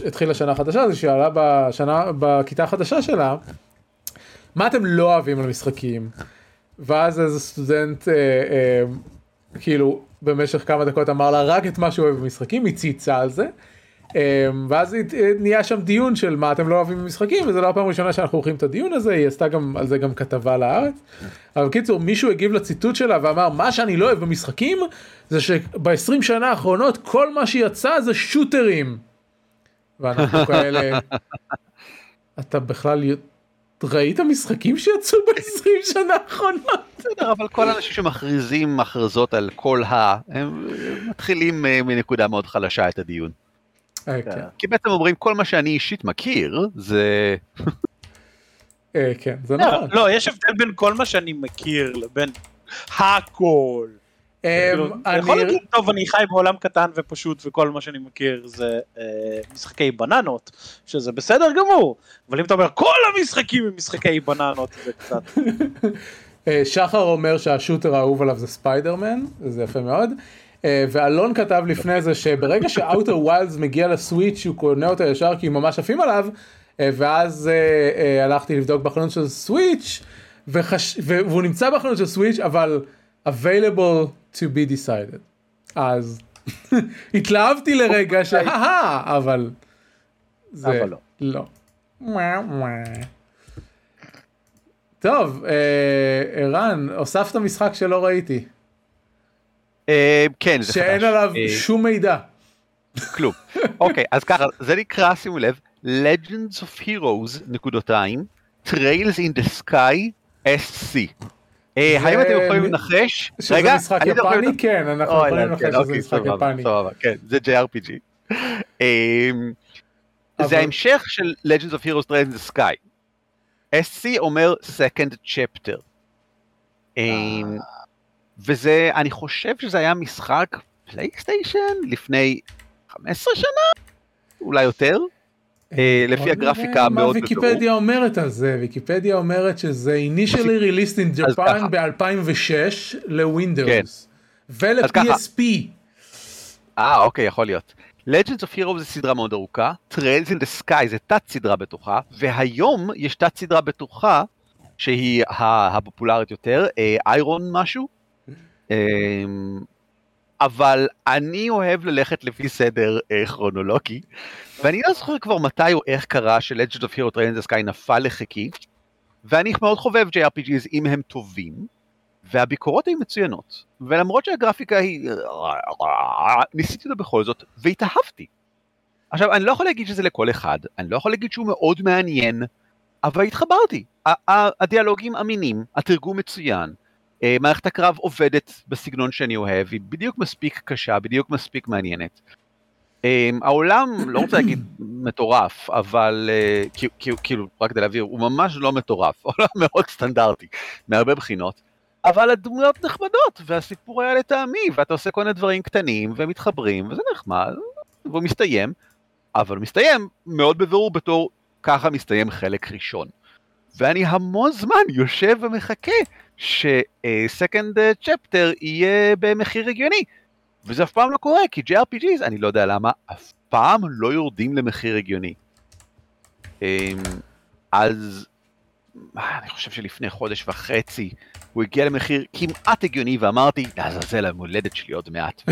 התחילה שנה חדשה, אז היא שאלה בשנה, בכיתה החדשה שלה, מה אתם לא אוהבים על משחקים? ואז איזה סטודנט, אה, אה, כאילו, במשך כמה דקות אמר לה רק את מה שהוא אוהב במשחקים, היא צייצה על זה. אה, ואז נהיה שם דיון של מה אתם לא אוהבים במשחקים, וזו לא הפעם הראשונה שאנחנו עורכים את הדיון הזה, היא עשתה גם על זה גם כתבה לארץ. אבל בקיצור, מישהו הגיב לציטוט שלה ואמר, מה שאני לא אוהב במשחקים, זה שב-20 שנה האחרונות כל מה שיצא זה שוטרים. ואנחנו כאלה, אתה בכלל ראית משחקים שיצאו ב-20 שנה האחרונות? בסדר, אבל כל האנשים שמכריזים הכרזות על כל ה... הם מתחילים אה, מנקודה מאוד חלשה את הדיון. אה, כן, כי בעצם אומרים כל מה שאני אישית מכיר זה... אה, כן, זה לא, נכון. לא, יש הבדל בין כל מה שאני מכיר לבין הכל. אה, כאילו, אתה יכול אני- להגיד, טוב, אני חי בעולם קטן ופשוט וכל מה שאני מכיר זה משחקי בננות, שזה בסדר גמור, אבל אם אתה אומר כל המשחקים הם משחקי בננות, זה קצת... שחר אומר שהשוטר האהוב עליו זה ספיידרמן, זה יפה מאוד. אה, ואלון כתב לפני זה שברגע ש Outer Wilds מגיע ל Switch הוא קונה אותה ישר כי הם ממש עפים עליו. אה, ואז אה, אה, הלכתי לבדוק בחנות של סוויץ' וחש... והוא נמצא בחנות של סוויץ' אבל available to be decided. אז התלהבתי לרגע שהא אבל זה אבל לא. לא. טוב, אה, ערן, הוספת משחק שלא ראיתי, אה, כן, זה שאין חדש. עליו אה, שום מידע. כלום. אוקיי, אז ככה, זה נקרא, שימו לב, Legends of Heroes, נקודותיים, Trails in the Sky, SC. אה, האם אתם יכולים לנחש? שזה רגע, משחק אני יכול- יפני? כן, אנחנו יכולים לנחש כן, שזה אוקיי, משחק יפני. סבבה, כן, זה JRPG. אמ, זה ההמשך של Legends of Heroes Trails in the Sky. SC אומר Second Chapter. וזה, אני חושב שזה היה משחק פלייסטיישן לפני 15 שנה? אולי יותר? אה, לפי בוא הגרפיקה נראה מה המאוד ויקיפדיה אומרת על זה, ויקיפדיה אומרת שזה initially released in Japan ככה. ב-2006 כן. לווינדוס. ול-PSP. אה, אוקיי, יכול להיות. Legends of Heroes זה סדרה מאוד ארוכה, Trails in the Sky זה תת סדרה בתוכה, והיום יש תת סדרה בתוכה, שהיא הפופולרית יותר, איירון משהו. אה, אבל אני אוהב ללכת לפי סדר אה, כרונולוגי, ואני לא זוכר כבר מתי או איך קרה ש-Legends of Heroes Trails in the Sky נפל לחיקי, ואני מאוד חובב JRPGs אם הם טובים, והביקורות היו מצוינות, ולמרות שהגרפיקה היא... ניסיתי אותה בכל זאת, והתאהבתי. עכשיו, אני לא יכול להגיד שזה לכל אחד, אני לא יכול להגיד שהוא מאוד מעניין, אבל התחברתי. הדיאלוגים אמינים, התרגום מצוין, מערכת הקרב עובדת בסגנון שאני אוהב, היא בדיוק מספיק קשה, בדיוק מספיק מעניינת. אה, העולם, לא רוצה להגיד מטורף, אבל אה, כאילו, רק כדי להבהיר, הוא ממש לא מטורף, עולם מאוד סטנדרטי, מהרבה בחינות. אבל הדמויות נחמדות, והסיפור היה לטעמי, ואתה עושה כל מיני דברים קטנים ומתחברים, וזה נחמד, והוא מסתיים, אבל מסתיים מאוד בבירור בתור ככה מסתיים חלק ראשון. ואני המון זמן יושב ומחכה ש-Second Chapter יהיה במחיר הגיוני. וזה אף פעם לא קורה, כי JRPGs, אני לא יודע למה, אף פעם לא יורדים למחיר הגיוני. אמ, אז אני חושב שלפני חודש וחצי, הוא הגיע למחיר כמעט הגיוני ואמרתי, לעזאזל היום הולדת שלי עוד מעט.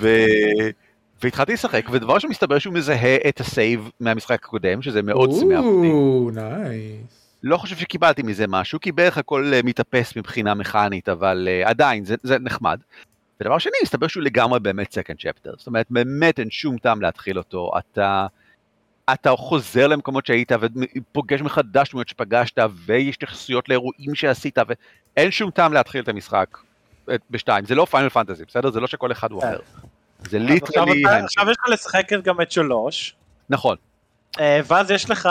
ו... והתחלתי לשחק, ודבר שמסתבר שהוא מזהה את ה save מהמשחק הקודם, שזה מאוד שימח אותי. לא חושב שקיבלתי מזה משהו, כי בערך הכל אה, מתאפס מבחינה מכנית, אבל uh, עדיין, זה, זה נחמד. ודבר שני, מסתבר שהוא לגמרי באמת second chapter. זאת אומרת, באמת אין שום טעם להתחיל אותו. אתה, אתה חוזר למקומות שהיית ופוגש מחדש דמויות שפגשת, ויש התייחסויות לאירועים שעשית, ואין שום טעם להתחיל את המשחק אה, בשתיים. זה לא Final Fantasy, בסדר? זה לא שכל אחד הוא אחר. זה literally... עכשיו יש לך לשחק גם את שלוש, נכון. אה, ואז יש לך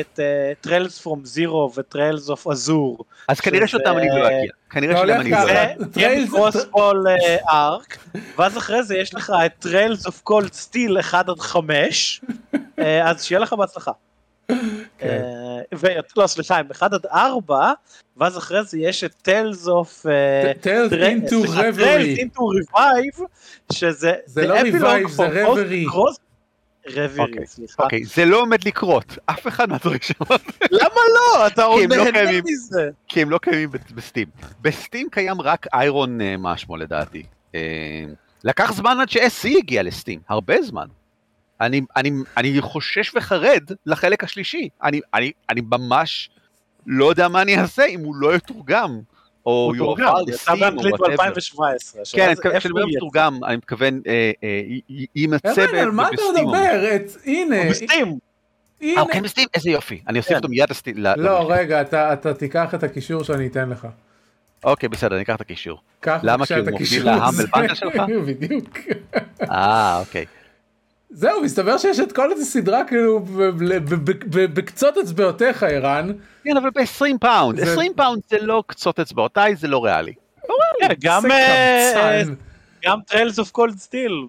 את Trails from Zero ו Trails of Azure. אז כנראה שאותם אני לא אגיע. כנראה הולך אני. לא אגיע. זה- Trails- Crossbell arc, ואז אחרי זה יש לך את Trails of Cold Steel 1 עד 5, אז שיהיה לך בהצלחה. כן. אה, לא סליחה, עם 1 עד 4, ואז אחרי זה יש את טיילס אוף... Tales into טריילס reverie. אינטו ריבייב, שזה... זה לא revive, זה reverie. רבירי, אוקיי, סליחה. אוקיי, זה לא עומד לקרות, אף אחד מהדברים שאמרת, למה לא? אתה עוד הם לא נהנה. מזה. כי הם לא קיימים בסטים. בסטים קיים רק איירון אה, מה שמו לדעתי. אה, לקח זמן עד ש-SC הגיע לסטים, הרבה זמן. אני, אני, אני חושש וחרד לחלק השלישי. אני, אני, אני ממש לא יודע מה אני אעשה אם הוא לא יתורגם. או יועבר לסטים, או. ב-2017. כן, כשאני אומר מתורגם, אני מתכוון, אה, אה, י- יימצא ערן, על מה אתה. מדבר? הנה, הוא בסטים. אה, הוא כן בסטים? איזה יופי. אני אוסיף כן. אותו מיד לסטים. לא, רגע, אתה תיקח את הקישור שאני אתן לך. אוקיי, בסדר, אני אקח את הקישור. למה? כי הוא מוביל. להאמבל בנדל שלך? בדיוק. אה, אוקיי. זהו, מסתבר שיש את כל איזה סדרה כאילו ב- ב- ב- ב- בקצות אצבעותיך, ערן. כן, אבל ב-20 פאונד. זה- 20 פאונד זה לא קצות אצבעותיי, זה לא ריאלי. כן, גם Trails of Cold Steel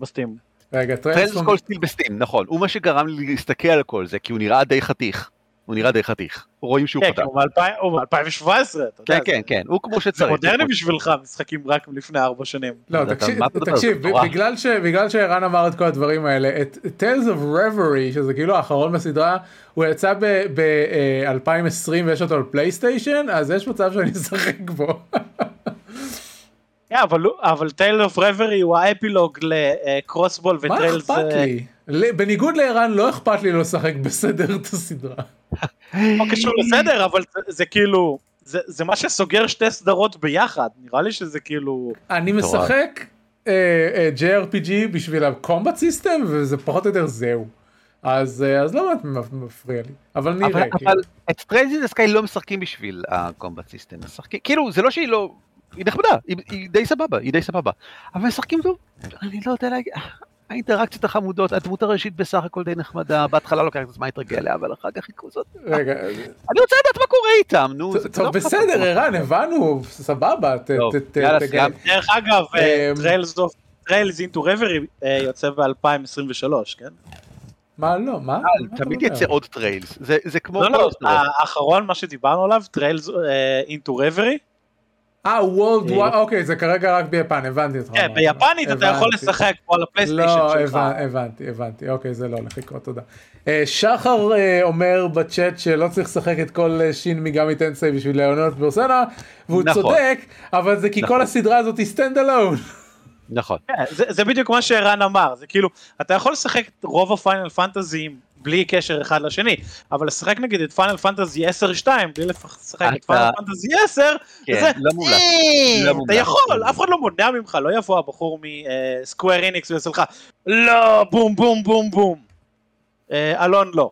ב Steam. רגע, Trails, Trails of. Cold Steel ב Steam, נכון. הוא מה שגרם לי להסתכל על כל זה, כי הוא נראה די חתיך. הוא נראה די חתיך. רואים שהוא כן, חתיך. הוא מ-2000 הוא מ-2017, אתה כן, יודע. כן, כן, הוא כמו זה שצריך. מודרני בשבילך, משחקים רק מלפני ארבע שנים. לא, תקשיב, מה זה. בגלל ש- בגלל שערן אמר את כל הדברים האלה, את Trails of Reverie, שזה כאילו האחרון בסדרה, הוא יצא ב-2020 ויש אותו על PlayStation, אז יש מצב שאני אשחק בו. כן, אבל Trails of Reverie הוא האפילוג ל Crossbell מה ו Trails... אכפת לי? בניגוד לערן, לא אכפת לי לא לשחק בסדר את הסדרה. לא קשור לסדר, אבל זה- זה כאילו... זה זה מה שסוגר שתי סדרות ביחד, נראה לי שזה כאילו... אני. משחק אה, אה, JRPG בשביל ה combat system, וזה פחות או יותר זהו. אז אה, אז לא מפריע לי, אבל אבל נראה. כאילו. אבל את Trails in the Sky לא משחקים בשביל ה combat system. משחקים, כאילו, זה לא שהיא לא... היא נחמדה, היא- היא די סבבה, היא די סבבה. אבל משחקים טוב, אני לא יודע להגיד... האינטראקציות החמודות, הדמות הראשית בסך הכל די נחמדה, בהתחלה לוקח את הזמן להתרגל אליה, אבל אחר כך היא כזאת... רגע, אני רוצה לדעת מה קורה איתם, נו. טוב לא בסדר. ערן הבנו סבבה. דרך אגב, Trails into Reverie יוצא ב-2023, כן? מה לא מה? אתה תמיד? יצא עוד Trails, זה זה כמו... לא, לא. האחרון, מה שדיברנו עליו, Trails into Reverie, אה וולד אה, וואי אוקיי זה כרגע רק ביפן הבנתי אותך. כן, ביפנית אתה יכול. לשחק פה על הפלייסטיישן לא שלך. הבנ- הבנתי הבנתי אוקיי זה לא הולך לקרות תודה. אה, שחר אה, אומר בצ'אט שלא צריך לשחק את כל Shin Megami Tensei בשביל ליהנות פרסונה והוא נכון. צודק אבל זה כי נכון. כל הסדרה הזאת היא stand alone. נכון. כן, זה, זה בדיוק מה שערן אמר, זה כאילו, אתה יכול לשחק את רוב הפיינל פנטזיים בלי קשר אחד לשני, אבל לשחק נגיד את Final Fantasy 10-2 בלי לשחק את Final Fantasy 10, כן, זה, לא מומלץ. "אה, לא אתה. יכול, אף אחד לא מונע ממך, לא יבוא הבחור מ Square Enix ויעשה לך, לא, בום בום בום בום. אה, אלון לא.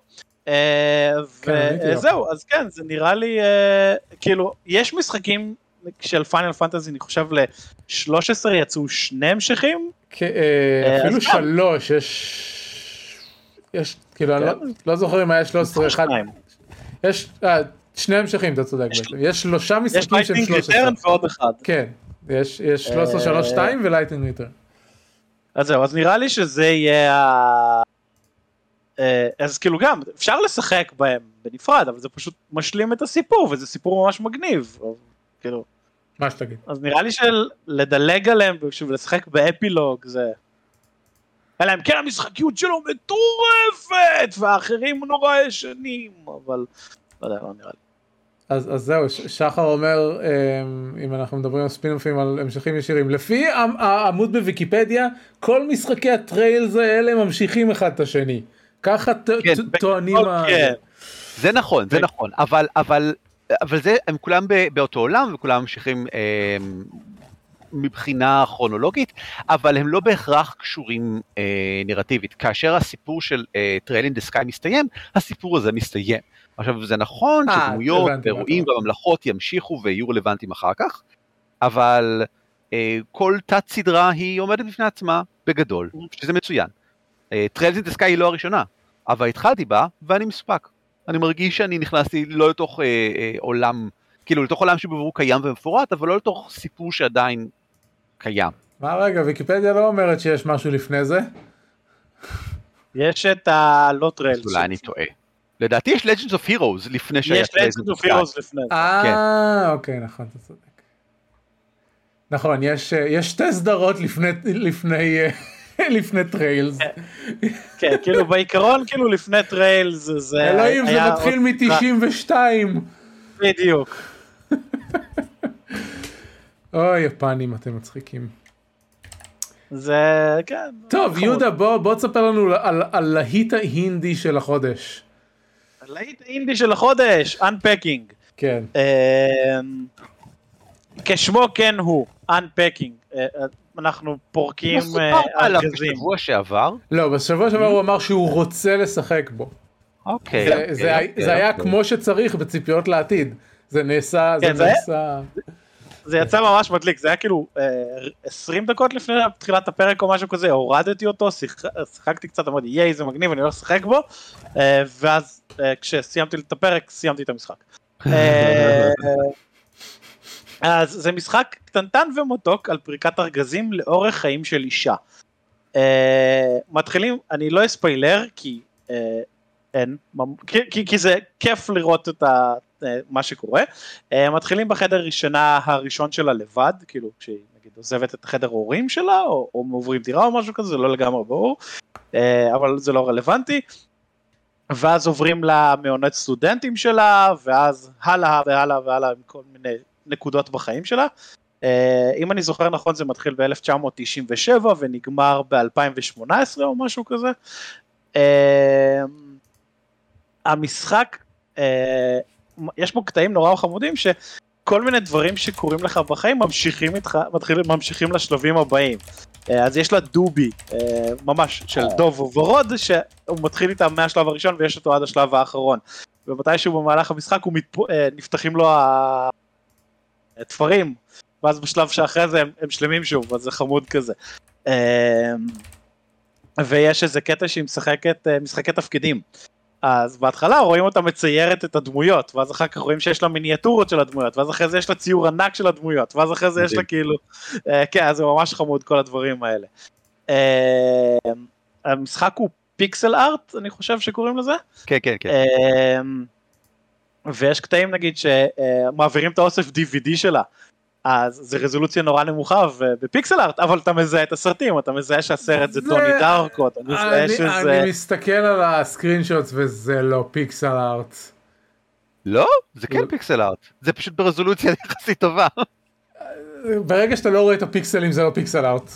אה, כן. וזהו, אז כן, זה נראה לי, אה, כאילו, יש משחקים של Final Fantasy, אני חושב ל-13 יצאו שני המשכים, כ- אה, אה, אפילו. שלוש יש. יש כאילו אני לא- לא זוכר אם היה 13 אחד. שניים. יש אה, שני המשכים אתה צודק יש- בעצם. יש שלושה יש משחקים שהם Lightning 13. Returns ועוד אחד. כן. יש יש 13 אה, 3 2 ו Lightning Returns. אז זהו, אז נראה לי שזה יהיה ה... אה, אז כאילו גם, אפשר לשחק בהם בנפרד, אבל זה פשוט משלים את הסיפור, וזה סיפור ממש מגניב. כאילו, מה שתגיד. אז נראה לי שלדלג עליהם ושוב לשחק באפילוג זה... אלא אם כן המשחקיות שלו מטורפת, והאחרים נורא ישנים, אבל לא יודע, לא נראה לי. אז, אז זהו, שחר אומר, אמ, אם אנחנו מדברים על ספינופים על המשכים ישירים, לפי העמ- העמוד בוויקיפדיה, כל משחקי ה Trails האלה ממשיכים אחד את השני. ככה כן, טוענים ה... כן. זה נכון, זה. נכון, אבל, אבל, אבל זה, הם כולם ב, באותו עולם וכולם ממשיכים אה, מבחינה כרונולוגית, אבל הם לא בהכרח קשורים אה, נרטיבית. כאשר הסיפור של Trails in the Sky מסתיים, הסיפור הזה מסתיים. עכשיו זה נכון אה, שדמויות אומר. והממלכות ימשיכו ויהיו רלוונטיים אחר כך, אבל אה, כל תת סדרה היא עומדת בפני עצמה בגדול, שזה מצוין. טריילין דה סקאי היא לא הראשונה, אבל התחלתי בה ואני מסופק. אני מרגיש שאני נכנסתי לא לתוך אה, אה, עולם, כאילו לתוך עולם שבבירור קיים ומפורט, אבל לא לתוך סיפור שעדיין קיים. מה רגע, ויקיפדיה לא אומרת שיש משהו לפני זה? יש את. אז אולי אני טועה. לדעתי יש Legends of Heroes לפני שהיה יש Legends of. הירוס לפני זה. אה, אוקיי, נכון, אתה צודק. נכון, יש, אה, יש שתי סדרות לפני, לפני, אה, לפני Trails. כן, כאילו בעיקרון, כאילו לפני Trails זה אלוהים, זה מתחיל עוד- מ-92. בדיוק. אוי, יפנים, אתם מצחיקים. זה, כן. טוב, חמוד. יהודה, בוא, בוא תספר לנו על, על להיט ההינדי של החודש. להיט אינדי של החודש, Unpacking. כן. אמ, כשמו כן הוא, Unpacking. אה, אה, אנחנו פורקים אה, ארגזים. בשבוע שעבר. לא, בשבוע שעבר הוא אמר שהוא רוצה לשחק בו. אוקיי. זה, אוקיי, זה, אוקיי, היה אוקיי. כמו שצריך בציפיות לעתיד. זה נעשה, כן, זה היה- נעשה... זה יצא ממש מדליק, זה היה כאילו אה, 20 דקות לפני תחילת הפרק או משהו כזה, הורדתי אותו, שיח- שיחקתי קצת, אמרתי ייי זה מגניב, אני הולך לשחק בו, אה, ואז אה, כשסיימתי את הפרק, סיימתי את המשחק. אה, אז זה משחק קטנטן ומתוק על פריקת ארגזים לאורך חיים של אישה. אה, מתחילים, אני לא אספיילר כי אה, אין, כי, כי, כי זה כיף לראות את ה, אה, מה שקורה. אה, מתחילים בחדר ראשונה הראשון שלה לבד, כאילו כשהיא נגיד עוזבת את החדר הורים שלה, או, או עוברים דירה או משהו כזה, זה לא לגמרי ברור, אה, אבל זה לא רלוונטי. ואז עוברים למעונות סטודנטים שלה, ואז הלאה והלאה והלאה עם כל מיני נקודות בחיים שלה. אה, אם אני זוכר נכון זה מתחיל ב-1997 ונגמר ב-2018 או משהו כזה. אה, המשחק, אה, יש בו קטעים נורא חמודים שכל מיני דברים שקורים לך בחיים ממשיכים איתך, מתחילים, ממשיכים לשלבים הבאים. אה, אז יש לה דובי, אה, ממש, של דוב וורוד, שהוא מתחיל איתה מהשלב הראשון ויש אותו עד השלב האחרון. ומתישהו במהלך המשחק הוא מתפ... אה, נפתחים לו התפרים, ואז בשלב שאחרי זה הם, הם שלמים שוב, אז זה חמוד כזה. אה, ויש איזה קטע שהיא משחקת אה, משחקי תפקידים. אז בהתחלה רואים אותה מציירת את הדמויות, ואז אחר כך רואים שיש לה מיניאטורות של הדמויות, ואז אחרי זה יש לה ציור ענק של הדמויות, ואז אחרי זה יש לה. כאילו, אה, כן, אז זה ממש חמוד כל הדברים האלה. אה, המשחק הוא פיקסל ארט, אני חושב שקוראים לזה. כן, כן, כן. אמ, ויש קטעים נגיד שמעבירים את האוסף DVD שלה. אז זה רזולוציה נורא נמוכה ובפיקסל ארט, אבל אתה מזהה את הסרטים, אתה מזהה שהסרט זה זה- טוני דארקו, אתה מזהה אני, שזה... אני מסתכל על הסקרין שוטס וזה לא פיקסל ארט. לא? זה לא. כן פיקסל ארט. זה פשוט ברזולוציה יחסית טובה. ברגע שאתה לא רואה את הפיקסלים זה לא פיקסל ארט.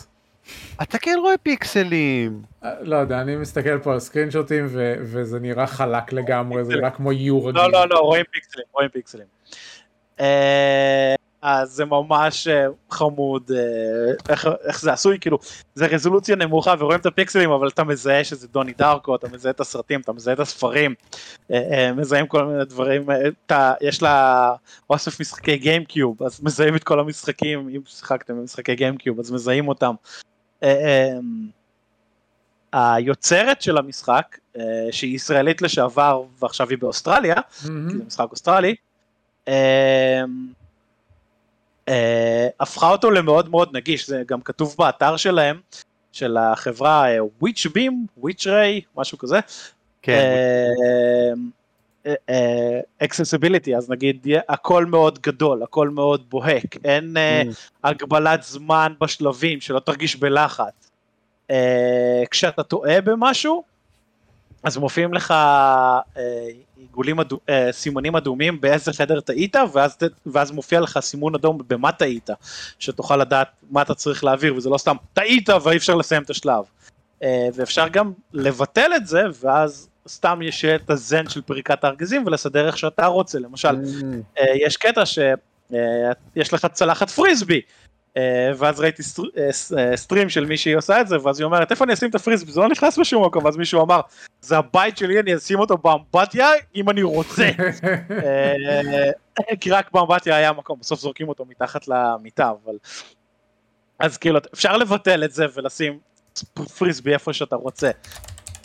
אתה כן רואה פיקסלים. אה, לא יודע, אני מסתכל פה על סקרין שוטים ו- וזה נראה חלק לגמרי, זה נראה כמו יו רגיל. לא, לא, לא, רואים פיקסלים, רואים פיקסלים. אז זה ממש אה, חמוד, אה, איך, איך זה עשוי, כאילו, זה רזולוציה נמוכה ורואים את הפיקסלים, אבל אתה מזהה שזה דוני דארקו, אתה מזהה את הסרטים, אתה מזהה את הספרים, אה, מזהים כל מיני דברים, אתה, יש לה אוסף משחקי גיימקיוב, אז מזהים את כל המשחקים, אם שיחקתם במשחקי גיימקיוב, אז מזהים אותם. היוצרת של המשחק, שהיא ישראלית לשעבר ועכשיו היא באוסטרליה, מהמם. כי זה משחק אוסטרלי, הפכה אותו למאוד מאוד נגיש, זה גם כתוב באתר שלהם, של החברה Witch Beam, Witch Ray, משהו כזה. כן. accessibility, אז נגיד הכל מאוד גדול, הכל מאוד בוהק, אין אה, אממ. הגבלת זמן בשלבים, שלא תרגיש בלחץ. אה, כשאתה טועה במשהו, אז מופיעים לך אה, עיגולים, אדו, אה, סימונים אדומים באיזה חדר טעית, ואז, ואז מופיע לך סימון אדום במה טעית, שתוכל לדעת מה אתה צריך להעביר, וזה לא סתם טעית ואי אפשר לסיים את השלב. אה, ואפשר גם לבטל את זה, ואז סתם יש את הזן של פריקת הארגזים ולסדר איך שאתה רוצה, למשל, אה, יש קטע שיש לך צלחת פריסבי. אה, ואז ראיתי אה, אה, סטרים של מישהי עושה את זה ואז היא אומרת איפה אני אשים את הפריסבי זה לא נכנס בשום מקום ואז מישהו אמר זה הבית שלי אני אשים אותו באמבטיה אם אני רוצה כי רק באמבטיה היה מקום בסוף זורקים אותו מתחת למיטה אבל אז כאילו אפשר לבטל את זה ולשים פריסבי איפה שאתה רוצה.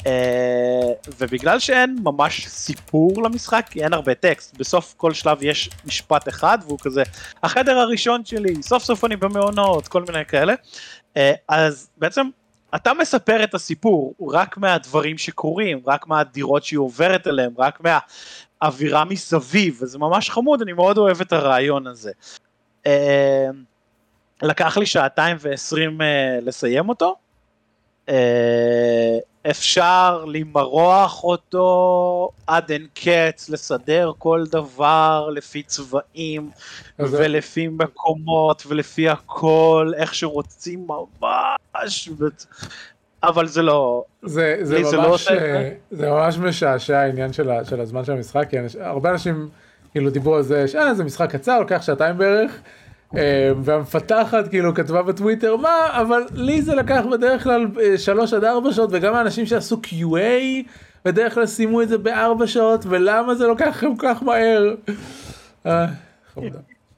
אה, ובגלל שאין ממש סיפור למשחק, כי אין הרבה טקסט, בסוף כל שלב יש משפט אחד והוא כזה, החדר הראשון שלי, סוף סוף אני במעונות, כל מיני כאלה, אה, אז בעצם אתה מספר את הסיפור רק מהדברים שקורים, רק מהדירות שהיא עוברת אליהם, רק מהאווירה מסביב, וזה ממש חמוד, אני מאוד אוהב את הרעיון הזה. אה, לקח לי שעתיים ועשרים לסיים אותו. אפשר למרוח אותו עד אין קץ, לסדר כל דבר לפי צבעים ולפי מקומות ולפי הכל, איך שרוצים ממש, ו- אבל זה לא, זה, זה, לי זה לא ממש, זה. אה, זה ממש משעשע העניין של, ה- של הזמן של המשחק, כי הרבה אנשים כאילו דיברו על זה, שאה זה משחק קצר, לוקח שעתיים בערך, והמפתחת כאילו כתבה בטוויטר, מה, אבל לי זה לקח בדרך כלל אה, שלוש עד ארבע שעות, וגם האנשים שעשו QA, בדרך כלל סיימו את זה בארבע שעות, ולמה זה לוקח לכם כל כך מהר?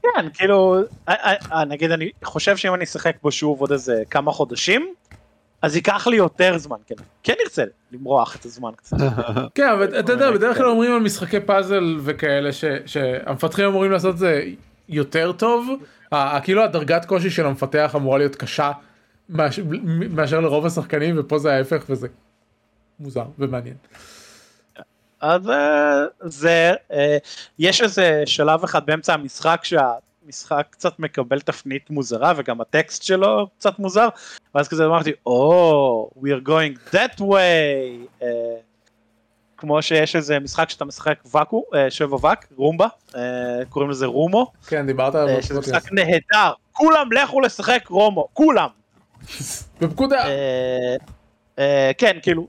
כן, כאילו, אה, אה, נגיד אני חושב שאם אני אשחק בו שוב עוד איזה כמה חודשים, אז ייקח לי יותר זמן, כן, כן נרצה למרוח את הזמן קצת. כן, אבל אתה יודע, בדרך כלל אומרים על משחקי פאזל וכאלה שהמפתחים אמורים לעשות זה יותר טוב, כאילו הדרגת קושי של המפתח אמורה להיות קשה מאש- מאשר לרוב השחקנים, ופה זה ההפך וזה מוזר ומעניין. אז אה, זה, אה, יש איזה שלב אחד באמצע המשחק שהמשחק קצת מקבל תפנית מוזרה וגם הטקסט שלו קצת מוזר, ואז כזה אמרתי, או, oh, we are going that way, אה, כמו שיש איזה משחק שאתה משחק ואקו, אה, שבע ואק, רומבה, אה, קוראים לזה רומו, כן, דיברת על אה, שזה משחק נהדר, כולם לכו לשחק רומו, כולם. בפקודה. כן, כאילו,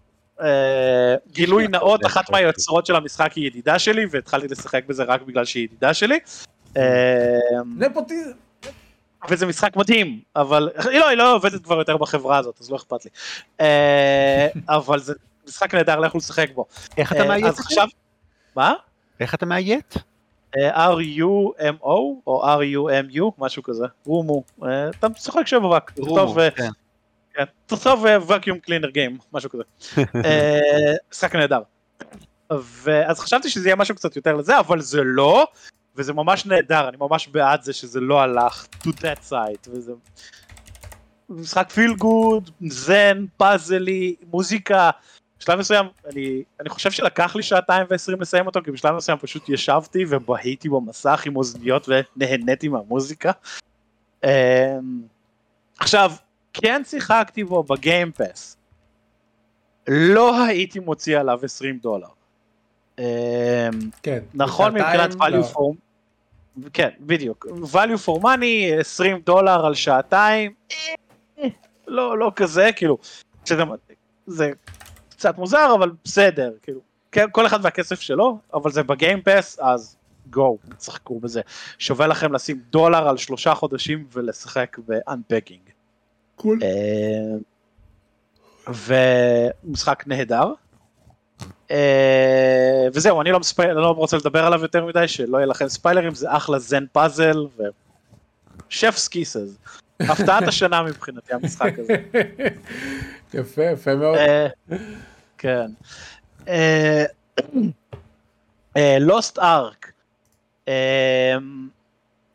גילוי נאות, אחת מהיוצרות של המשחק היא ידידה שלי, והתחלתי לשחק בזה רק בגלל שהיא ידידה שלי. נפוטיזם. וזה משחק מדהים, אבל היא לא, היא לא עובדת כבר יותר בחברה הזאת, אז לא אכפת לי. אבל זה משחק נהדר, לכו לשחק בו. איך אתה אה, מאיית? אז? עכשיו, מה? איך אתה מאיית? אה, R-U-M-O או R-U-M-U, משהו כזה, רומו, אה, אתה משחק רק, תכתוב, אה, כן. תכתוב ואקיום קלינר גיים, משהו כזה. משחק נהדר. ואז חשבתי שזה יהיה משהו קצת יותר לזה, אבל זה לא, וזה ממש נהדר, אני ממש בעד זה שזה לא הלך to that side, וזה משחק פיל גוד, זן, פאזלי, מוזיקה. בשלב מסוים, אני, אני חושב שלקח לי שעתיים ועשרים לסיים אותו, כי בשלב מסוים פשוט ישבתי ובהיתי במסך עם אוזניות ונהניתי מהמוזיקה. אמ, עכשיו, כן שיחקתי בו בגיימפס. לא הייתי מוציא עליו 20 דולר. אמ, כן. נכון מבחינת לא. value for... כן, בדיוק. value for money, 20 דולר על שעתיים, אה, לא, לא כזה, כאילו, שזה, זה קצת מוזר, אבל בסדר, כאילו, כן, כל אחד והכסף שלו, אבל זה בגיימפס, אז גו, תשחקו בזה. שווה לכם לשים דולר על שלושה חודשים ולשחק ב-unpacking. קול. אה, ומשחק נהדר. אה, וזהו, אני לא. אני לא רוצה לדבר עליו יותר מדי, שלא יהיה לכם ספיילרים, זה אחלה זן פאזל, ו... שפס קיסס. הפתעת השנה מבחינתי המשחק הזה. יפה, יפה מאוד. אה, כן. לוסט ארק.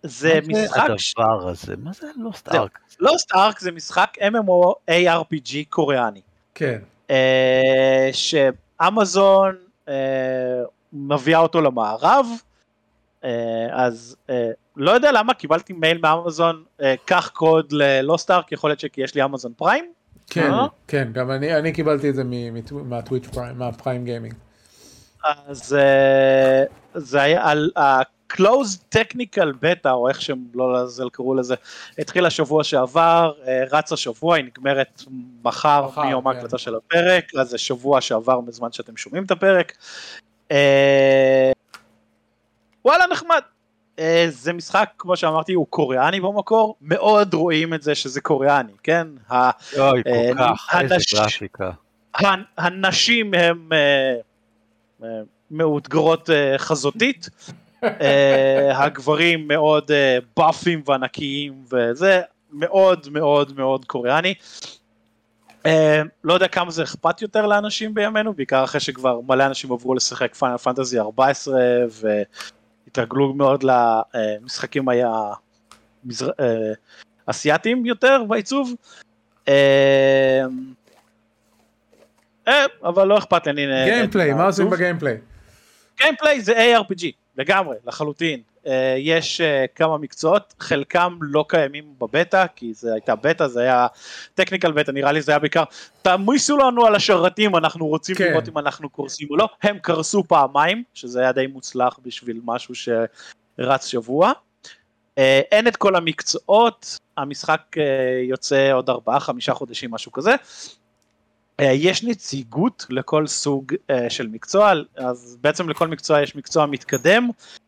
זה משחק, הדבר הזה? מה זה לוסט. ארק? לוסט ארק זה משחק MMO ARPG קוריאני. כן. אה, שאמזון אה, מביאה אותו למערב, אה, אז אה, לא יודע למה קיבלתי מייל מאמזון, אה, קח קוד ללוסט ארק, יכול להיות שכי יש לי אמזון פריים, כן, אה? כן, גם אני, אני קיבלתי את זה מהטוויץ' פריים, מהפריים גיימינג. אז אה, זה היה על ה-closed technical beta, או איך שהם לא לעזאזל קראו לזה, התחיל השבוע שעבר, רץ השבוע, היא נגמרת מחר מיום כן. ההקלטה של הפרק, אז זה שבוע שעבר בזמן שאתם שומעים את הפרק. וואלה נחמד. אה, זה משחק, כמו שאמרתי, הוא קוריאני במקור, מאוד רואים את זה שזה קוריאני, כן? ה- אוי, אה, כל כך, איזה גרפיקה. הנ- הנשים הן אה, מאותגרות חזותית, הגברים מאוד באפים וענקיים וזה, מאוד מאוד מאוד קוריאני. לא יודע כמה זה אכפת יותר לאנשים בימינו, בעיקר אחרי שכבר מלא אנשים עברו לשחק פיינל פנטזי 14 והתרגלו מאוד למשחקים היה מזר... אה, אסיאתיים יותר בעיצוב. אה, אה, אבל לא אכפת לי. gameplay, מה עושים. ב gameplay? gameplay זה ARPG, לגמרי, לחלוטין. אה, יש אה, כמה מקצועות, חלקם לא קיימים בבטא, כי זה הייתה בטא, זה היה technical beta, נראה לי זה היה בעיקר, תעמיסו לנו על השרתים, אנחנו רוצים כן. לראות אם אנחנו קורסים או לא. הם קרסו פעמיים, שזה היה די מוצלח בשביל משהו שרץ שבוע. אה, אין את כל המקצועות, המשחק יוצא עוד ארבעה, חמישה חודשים, משהו כזה. אה, יש נציגות לכל סוג אה, של מקצוע, אז בעצם לכל מקצוע יש מקצוע מתקדם, אה,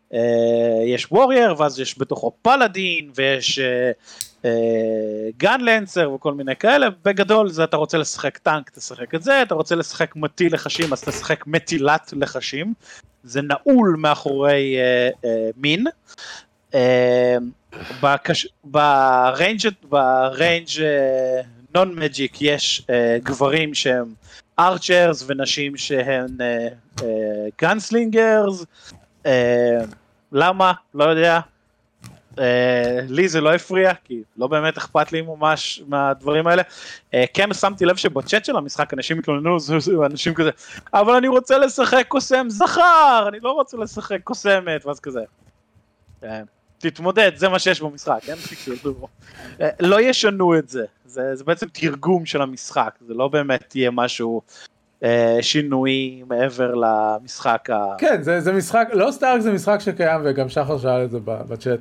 יש וורייר ואז יש בתוכו פלאדין ויש גן לנסר וכל מיני כאלה, בגדול זה אתה רוצה לשחק טנק תשחק את זה, אתה רוצה לשחק מטיל לחשים אז תשחק מטילת לחשים, זה נעול מאחורי אה, אה, מין. אה. ב ranged ב ranged non magic יש אה, גברים שהם archers ונשים שהן gunslingers. למה? לא יודע. אה, לי זה לא הפריע כי לא באמת אכפת לי ממש מהדברים האלה. אה, כן שמתי לב שבצ'אט של המשחק אנשים התלוננו, אנשים כזה, אבל אני רוצה לשחק קוסם זכר, אני לא רוצה לשחק קוסמת, ואז כזה. אה, תתמודד, זה מה שיש במשחק, כן? כאילו, לא ישנו את זה, זה, זה בעצם תרגום של המשחק, זה לא באמת יהיה משהו שינוי מעבר למשחק ה... כן, זה, זה משחק, לא סטארק זה משחק שקיים וגם שחר שאל את זה בצ'אט.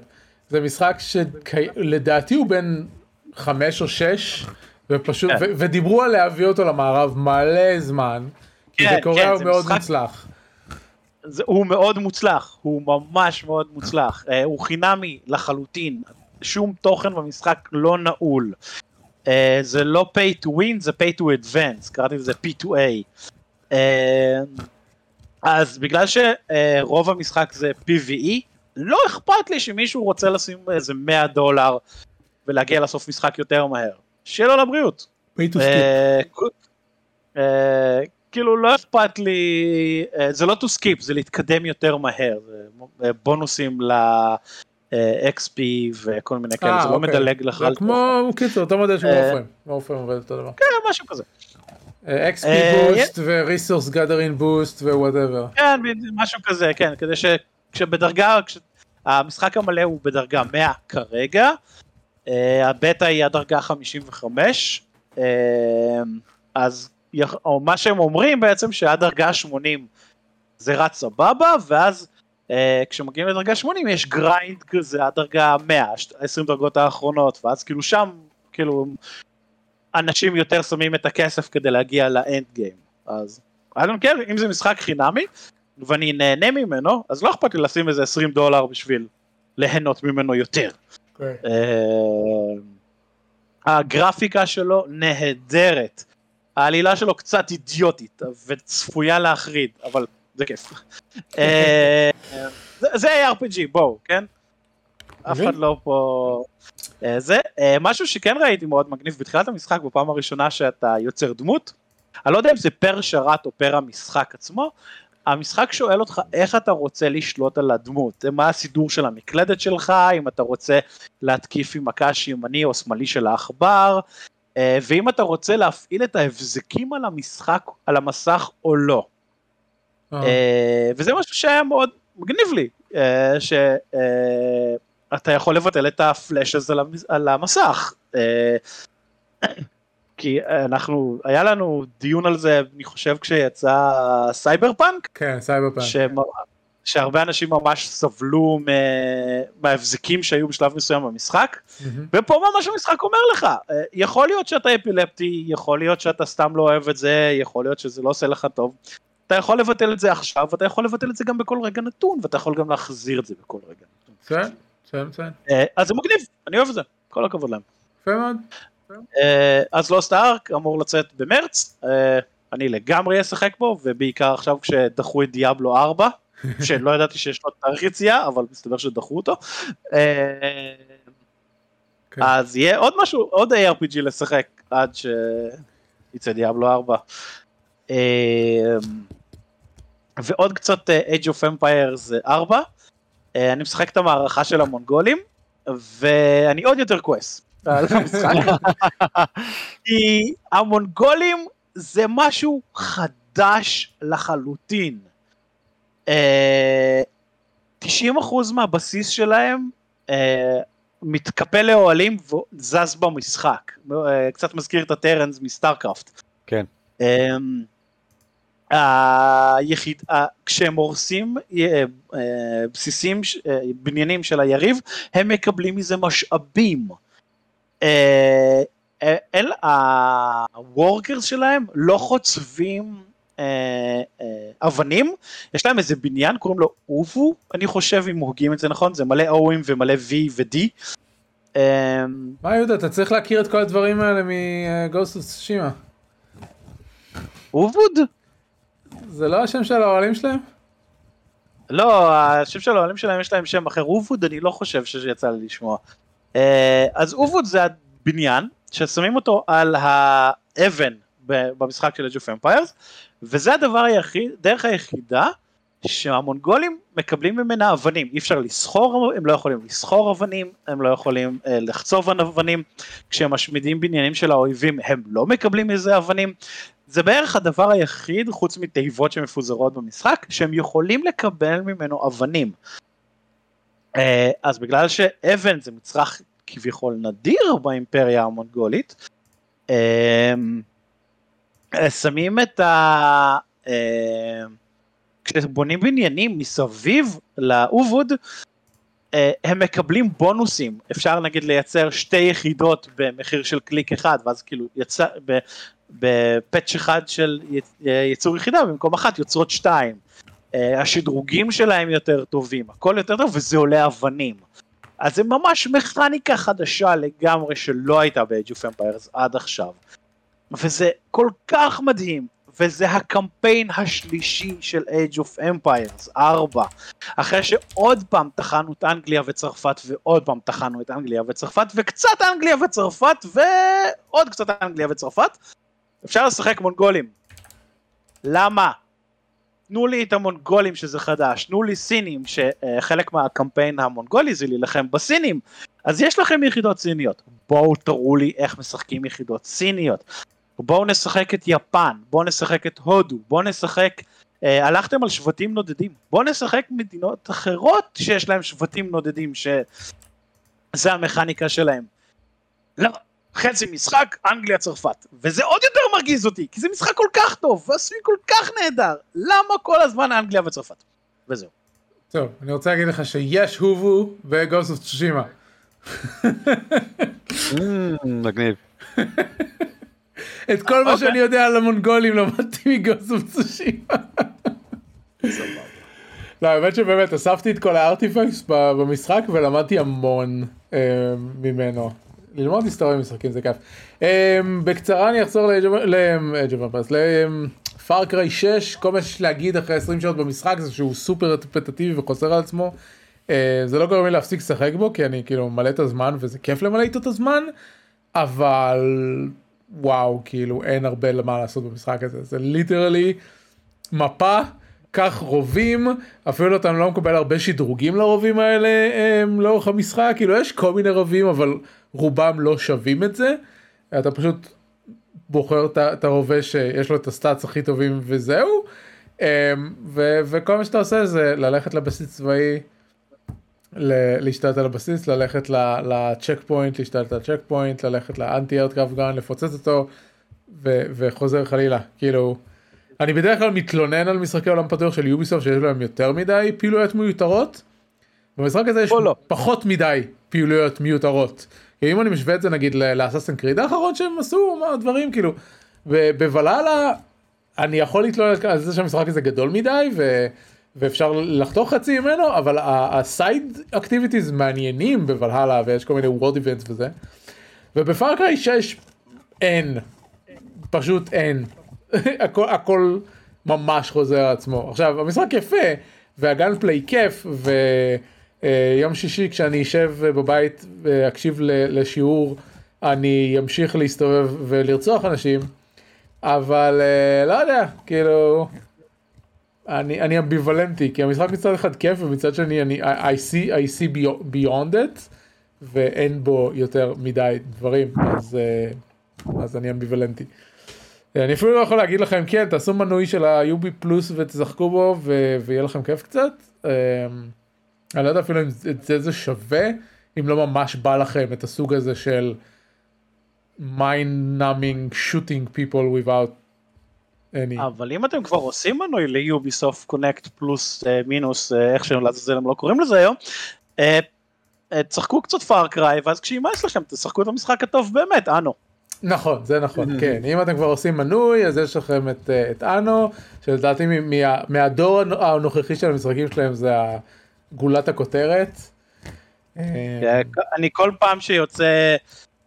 זה משחק שלדעתי הוא בן חמש או שש, ופשוט, כן. ו- ודיברו על להביא אותו למערב מלא זמן. כי כן, זה קוריאה כן, הוא זה מאוד משחק- מוצלח. זה, הוא מאוד מוצלח, הוא ממש מאוד מוצלח, אה, הוא חינמי לחלוטין, שום תוכן במשחק לא נעול. אה, זה לא pay to win, זה pay to advance, קראתי לזה P2A. אה, אז בגלל שרוב המשחק זה PVE, לא אכפת לי שמישהו רוצה לשים איזה 100 דולר ולהגיע לסוף משחק יותר מהר. שיהיה לו לבריאות. pay to skip. אה, אה, כאילו לא אכפת לי, אה, זה לא to skip, זה להתקדם יותר מהר, זה אה, בונוסים ל-XP וכל מיני כאלה, אה, זה לא אוקיי. מדלג לך זה כמו, קיצור, אותו מודל של אה, Warframe. Warframe עובד אותו דבר. כן, משהו כזה. אה, XP אה, boost ו-resource gathering boost ו whatever. כן, משהו כזה, כן, כדי ש... כשבדרגה, כש... המשחק המלא הוא בדרגה 100 כרגע, אה, הבטא היא הדרגה 55, אה, אז או מה שהם אומרים בעצם שעד דרגה 80 זה רץ סבבה, ואז אה, כשמגיעים לדרגה 80 יש grind כזה עד דרגה 100, 20 דרגות האחרונות, ואז כאילו שם, כאילו, אנשים יותר שמים את הכסף כדי להגיע ל end game, אז I don't care, אם זה משחק חינמי, ואני נהנה ממנו, אז לא אכפת לי לשים איזה 20 דולר בשביל ליהנות ממנו יותר. אה, הגרפיקה שלו נהדרת. העלילה שלו קצת אידיוטית וצפויה להחריד, אבל זה כיף. אה, זה- RPG, בואו, כן? אף אחד? לא פה... אה, זה, אה, משהו שכן ראיתי מאוד מגניב בתחילת המשחק, בפעם הראשונה שאתה יוצר דמות, אני לא יודע אם זה פר שרת או פר המשחק עצמו, המשחק שואל אותך איך אתה רוצה לשלוט על הדמות, מה הסידור של המקלדת שלך, אם אתה רוצה להתקיף עם הקש ימני או שמאלי של העכבר, ואם אתה רוצה להפעיל את ההבזקים על המשחק, על המסך או לא. אה. אה, וזה משהו שהיה מאוד מגניב לי, שאתה יכול לבטל את הפלאש הזה על המס- על המסך. אה, כי אנחנו, היה לנו דיון על זה, אני חושב כשיצא סייבר פאנק, כן, סייבר פאנק. שהרבה אנשים ממש סבלו מ- מהבזקים שהיו בשלב מסוים במשחק, מהמם. ופה ממש המשחק אומר לך, אה, יכול להיות שאתה אפילפטי, יכול להיות שאתה סתם לא אוהב את זה, יכול להיות שזה לא עושה לך טוב. אתה יכול לבטל את זה עכשיו, ואתה יכול לבטל את זה גם בכל רגע נתון, ואתה יכול גם להחזיר את זה בכל רגע נתון. מצוין, מצוין. אה, אז זה מגניב, אני אוהב את זה, כל הכבוד להם. יפה מאוד. אה, אז לוסט ארק אמור לצאת במרץ, אה, אני לגמרי אשחק בו, ובעיקר עכשיו כשדחו את דיאבלו 4, שלא ידעתי שיש לו תאריך יציאה, אבל מסתבר שדחו אותו. אה, כן. אז יהיה עוד משהו, עוד ARPG לשחק עד שיצא דיאבלו 4. אה, ועוד קצת אה, Age of Empires 4. אה, אני משחק את המערכה של המונגולים, ואני עוד יותר כועס על המשחק. כי המונגולים זה משהו חדש לחלוטין. אה, 90% מהבסיס שלהם אה, מתקפל לאוהלים וזז במשחק. אה, קצת מזכיר את הטרנס מסטארקראפט. כן. אה, היחיד, ה- כשהם הורסים אה, אה, בסיסים, אה, בניינים של היריב, הם מקבלים מזה משאבים. אה, אה, אה ה workers שלהם לא חוצבים אה, אה, אבנים, יש להם איזה בניין, קוראים לו אובו, אני חושב אם הוגים את זה נכון, זה מלא O'ים ומלא V ו-D. אה, מה יהודה, אתה צריך להכיר את כל הדברים האלה מ Ghost of Tsushima. אובוד? זה לא השם של האוהלים שלהם? לא, השם של העולים שלהם יש להם שם אחר, אובוד אני לא חושב שיצא לי לשמוע. אה, אז אובוד זה הבניין ששמים אותו על האבן במשחק של of Empires, וזה הדבר היחיד, דרך היחידה שהמונגולים מקבלים ממנה אבנים, אי אפשר לסחור, הם לא יכולים לסחור אבנים, הם לא יכולים אה, לחצוב אבנים, כשהם משמידים בניינים של האויבים הם לא מקבלים מזה אבנים, זה בערך הדבר היחיד חוץ מתיבות שמפוזרות במשחק שהם יכולים לקבל ממנו אבנים. אה, אז בגלל שאבן זה מצרך כביכול נדיר באימפריה המונגולית, אה, אה, שמים את ה... כשבונים בניינים מסביב לאובוד, הם מקבלים בונוסים, אפשר נגיד לייצר שתי יחידות במחיר של קליק אחד, ואז כאילו יצא, בפאץ' אחד של י- ייצור יחידה במקום אחת יוצרות שתיים. אה, השדרוגים שלהם יותר טובים, הכל יותר טוב וזה עולה אבנים. אז זה ממש מכניקה חדשה לגמרי שלא הייתה ב-Age of Empires עד עכשיו. וזה כל כך מדהים, וזה הקמפיין השלישי של Age of Empires 4. אחרי שעוד פעם טחנו את אנגליה וצרפת ועוד פעם טחנו את אנגליה וצרפת וקצת אנגליה וצרפת ועוד קצת אנגליה וצרפת. אפשר לשחק מונגולים. למה? תנו לי את המונגולים שזה חדש, תנו לי סינים שחלק מהקמפיין המונגולי זה להילחם בסינים, אז יש לכם יחידות סיניות, בואו תראו לי איך משחקים יחידות סיניות, בואו נשחק את יפן, בואו נשחק את הודו, בואו נשחק, אה, הלכתם על שבטים נודדים, בואו נשחק מדינות אחרות שיש להם שבטים נודדים שזה המכניקה שלהם. לא, חצי משחק אנגליה צרפת וזה עוד יותר מרגיז אותי כי זה משחק כל כך טוב ועשוי כל כך נהדר למה כל הזמן אנגליה וצרפת וזהו. טוב, אני רוצה להגיד לך שיש הובו וגוסט אוף צ'שימה. מגניב. את כל מה אוקיי. שאני יודע על המונגולים למדתי מ Ghost of Tsushima. לא, האמת שבאמת אספתי את כל הארטיפקס במשחק ולמדתי המון אה, ממנו. ללמוד היסטוריה משחקים זה כיף. אה, בקצרה אני אחזור ל Far Cry 6, כל מה שיש להגיד אחרי 20 שעות במשחק זה שהוא סופר רפטטיבי וחוזר על עצמו. אה, זה לא גורם לי להפסיק לשחק בו כי אני כאילו מלא את הזמן וזה כיף למלא איתו את הזמן, אבל וואו כאילו אין הרבה מה לעשות במשחק הזה זה literally מפה קח רובים אפילו אתה לא מקבל הרבה שדרוגים לרובים האלה הם, לאורך המשחק כאילו יש כל מיני רובים אבל רובם לא שווים את זה אתה פשוט בוחר את הרובה שיש לו את ה stats הכי טובים וזהו אמ, ו- וכל מה שאתה עושה זה ללכת לבסיס צבאי להשתלט על הבסיס, ללכת ל checkpoint, להשתלט על checkpoint, ללכת ל anti aircraft gun, לפוצץ אותו, ו- וחוזר חלילה. כאילו, אני בדרך כלל מתלונן על משחקי עולם פתוח של Ubisoft שיש להם יותר מדי פעילויות מיותרות. במשחק הזה יש לא. פחות מדי פעילויות מיותרות. אם אני משווה את זה נגיד ל Assassin's Creed האחרון שהם עשו מה, דברים כאילו ב- בוולהלה אני יכול להתלונן על זה שהמשחק הזה גדול מדי ו... ואפשר לחתוך חצי ממנו אבל ה side activities מעניינים בוולהלה ויש כל מיני world events וזה. וב Far Cry 6 אין. פשוט אין. הכל, הכל ממש חוזר על עצמו. עכשיו המשחק יפה וה gameplay כיף ויום שישי כשאני אשב בבית ואקשיב ל- לשיעור אני אמשיך להסתובב ולרצוח אנשים אבל אה, לא יודע כאילו אני אני אמביוולנטי כי המשחק מצד אחד כיף ומצד שני אני I, see I see beyond- it ואין בו יותר מדי דברים אז אה, אז אני אמביוולנטי. אני אפילו לא יכול להגיד לכם כן תעשו מנוי של היובי פלוס ותשחקו בו ו- ויהיה לכם כיף קצת. אני לא יודע אפילו אם את זה זה שווה אם לא ממש בא לכם את הסוג הזה של mind numbing shooting people without any. אבל אם אתם כבר עושים מנוי ל Ubisoft Connect פלוס אה, מינוס אה, איך שהם לעזאזל הם לא קוראים לזה היום. אה, תשחקו קצת Far Cry ואז כשימאס לכם תשחקו את המשחק הטוב באמת Anno. נכון זה נכון כן אם אתם כבר עושים מנוי אז יש לכם את, את Anno שלדעתי מ- מה, מהדור הנ- הנוכחי של המשחקים שלהם זה גולת הכותרת. אה, אה, אני כל פעם שיוצא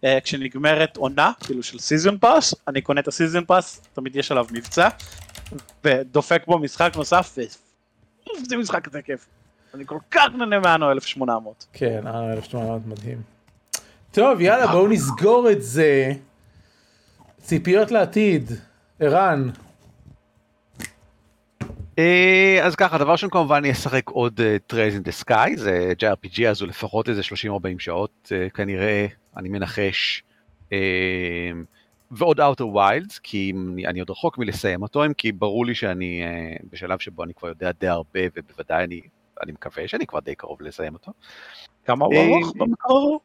אה, כשנגמרת עונה כאילו של סיזון פאס אני קונה את הסיזון פאס תמיד יש עליו מבצע ודופק בו משחק נוסף וזה משחק כזה כיף. אני כל כך נהנה מהנו 1800. כן, אה, 1800 מדהים. טוב, יאללה, בואו נסגור את זה. ציפיות לעתיד. ערן, אז ככה, דבר ראשון כמובן אני אשחק עוד Trails in the Sky, זה JRPG אז הוא לפחות איזה 30-40 שעות אה, כנראה, אני מנחש. אה, ועוד Outer Wilds, כי אני, אני עוד רחוק מלסיים אותו, אם כי ברור לי שאני אה, בשלב שבו אני כבר יודע די הרבה, ובוודאי אני, אני מקווה שאני כבר די קרוב לסיים אותו. כמה הוא אה, ארוך במקור?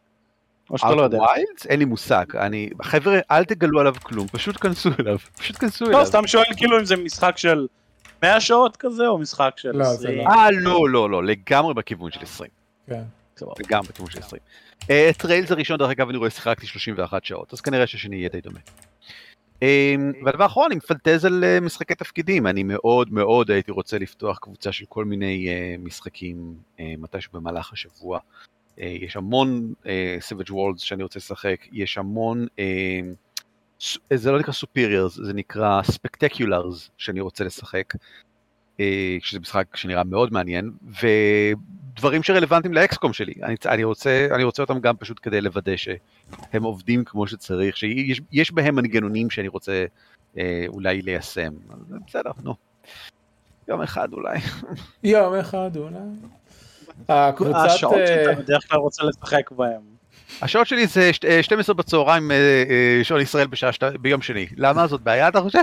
או שאתה לא יודע. Wilds? אין לי מושג, אני, חבר'ה, אל תגלו עליו כלום, פשוט כנסו אליו, פשוט כנסו אליו. לא, סתם שואל כאילו אם זה משחק של 100 שעות כזה או משחק של לא, זה 20. לא. אה, לא, לא, לא, לגמרי בכיוון של 20. כן. לגמרי בכיוון של 20. אה, Trails הראשון, דרך אגב, אני רואה שיחקתי 31 שעות, אז כנראה שהשני יהיה די דומה. אה, והדבר האחרון, אני מפנטז על אה, משחקי תפקידים, אני מאוד מאוד הייתי רוצה לפתוח קבוצה של כל מיני אה, משחקים מתישהו במהלך השבוע. יש המון Savage Worlds שאני רוצה לשחק, יש המון, ס- זה לא נקרא סופיריורס, זה נקרא ספקטקולרס שאני רוצה לשחק. אה, שזה משחק שנראה מאוד מעניין, ודברים שרלוונטיים לאקסקום שלי. אני, אני, רוצה, אני רוצה אותם גם פשוט כדי לוודא שהם עובדים כמו שצריך, שיש יש בהם מנגנונים שאני רוצה אה, אולי ליישם. אז בסדר, נו. יום אחד אולי. יום אחד אולי. הקבוצת... השעות אה, שאתה בדרך כלל רוצה לשחק בהם. השעות שלי זה שת- אה, 12 בצהריים, אה, אה, שעון ישראל בשעה שת... ביום שני. למה זאת בעיה אתה חושב?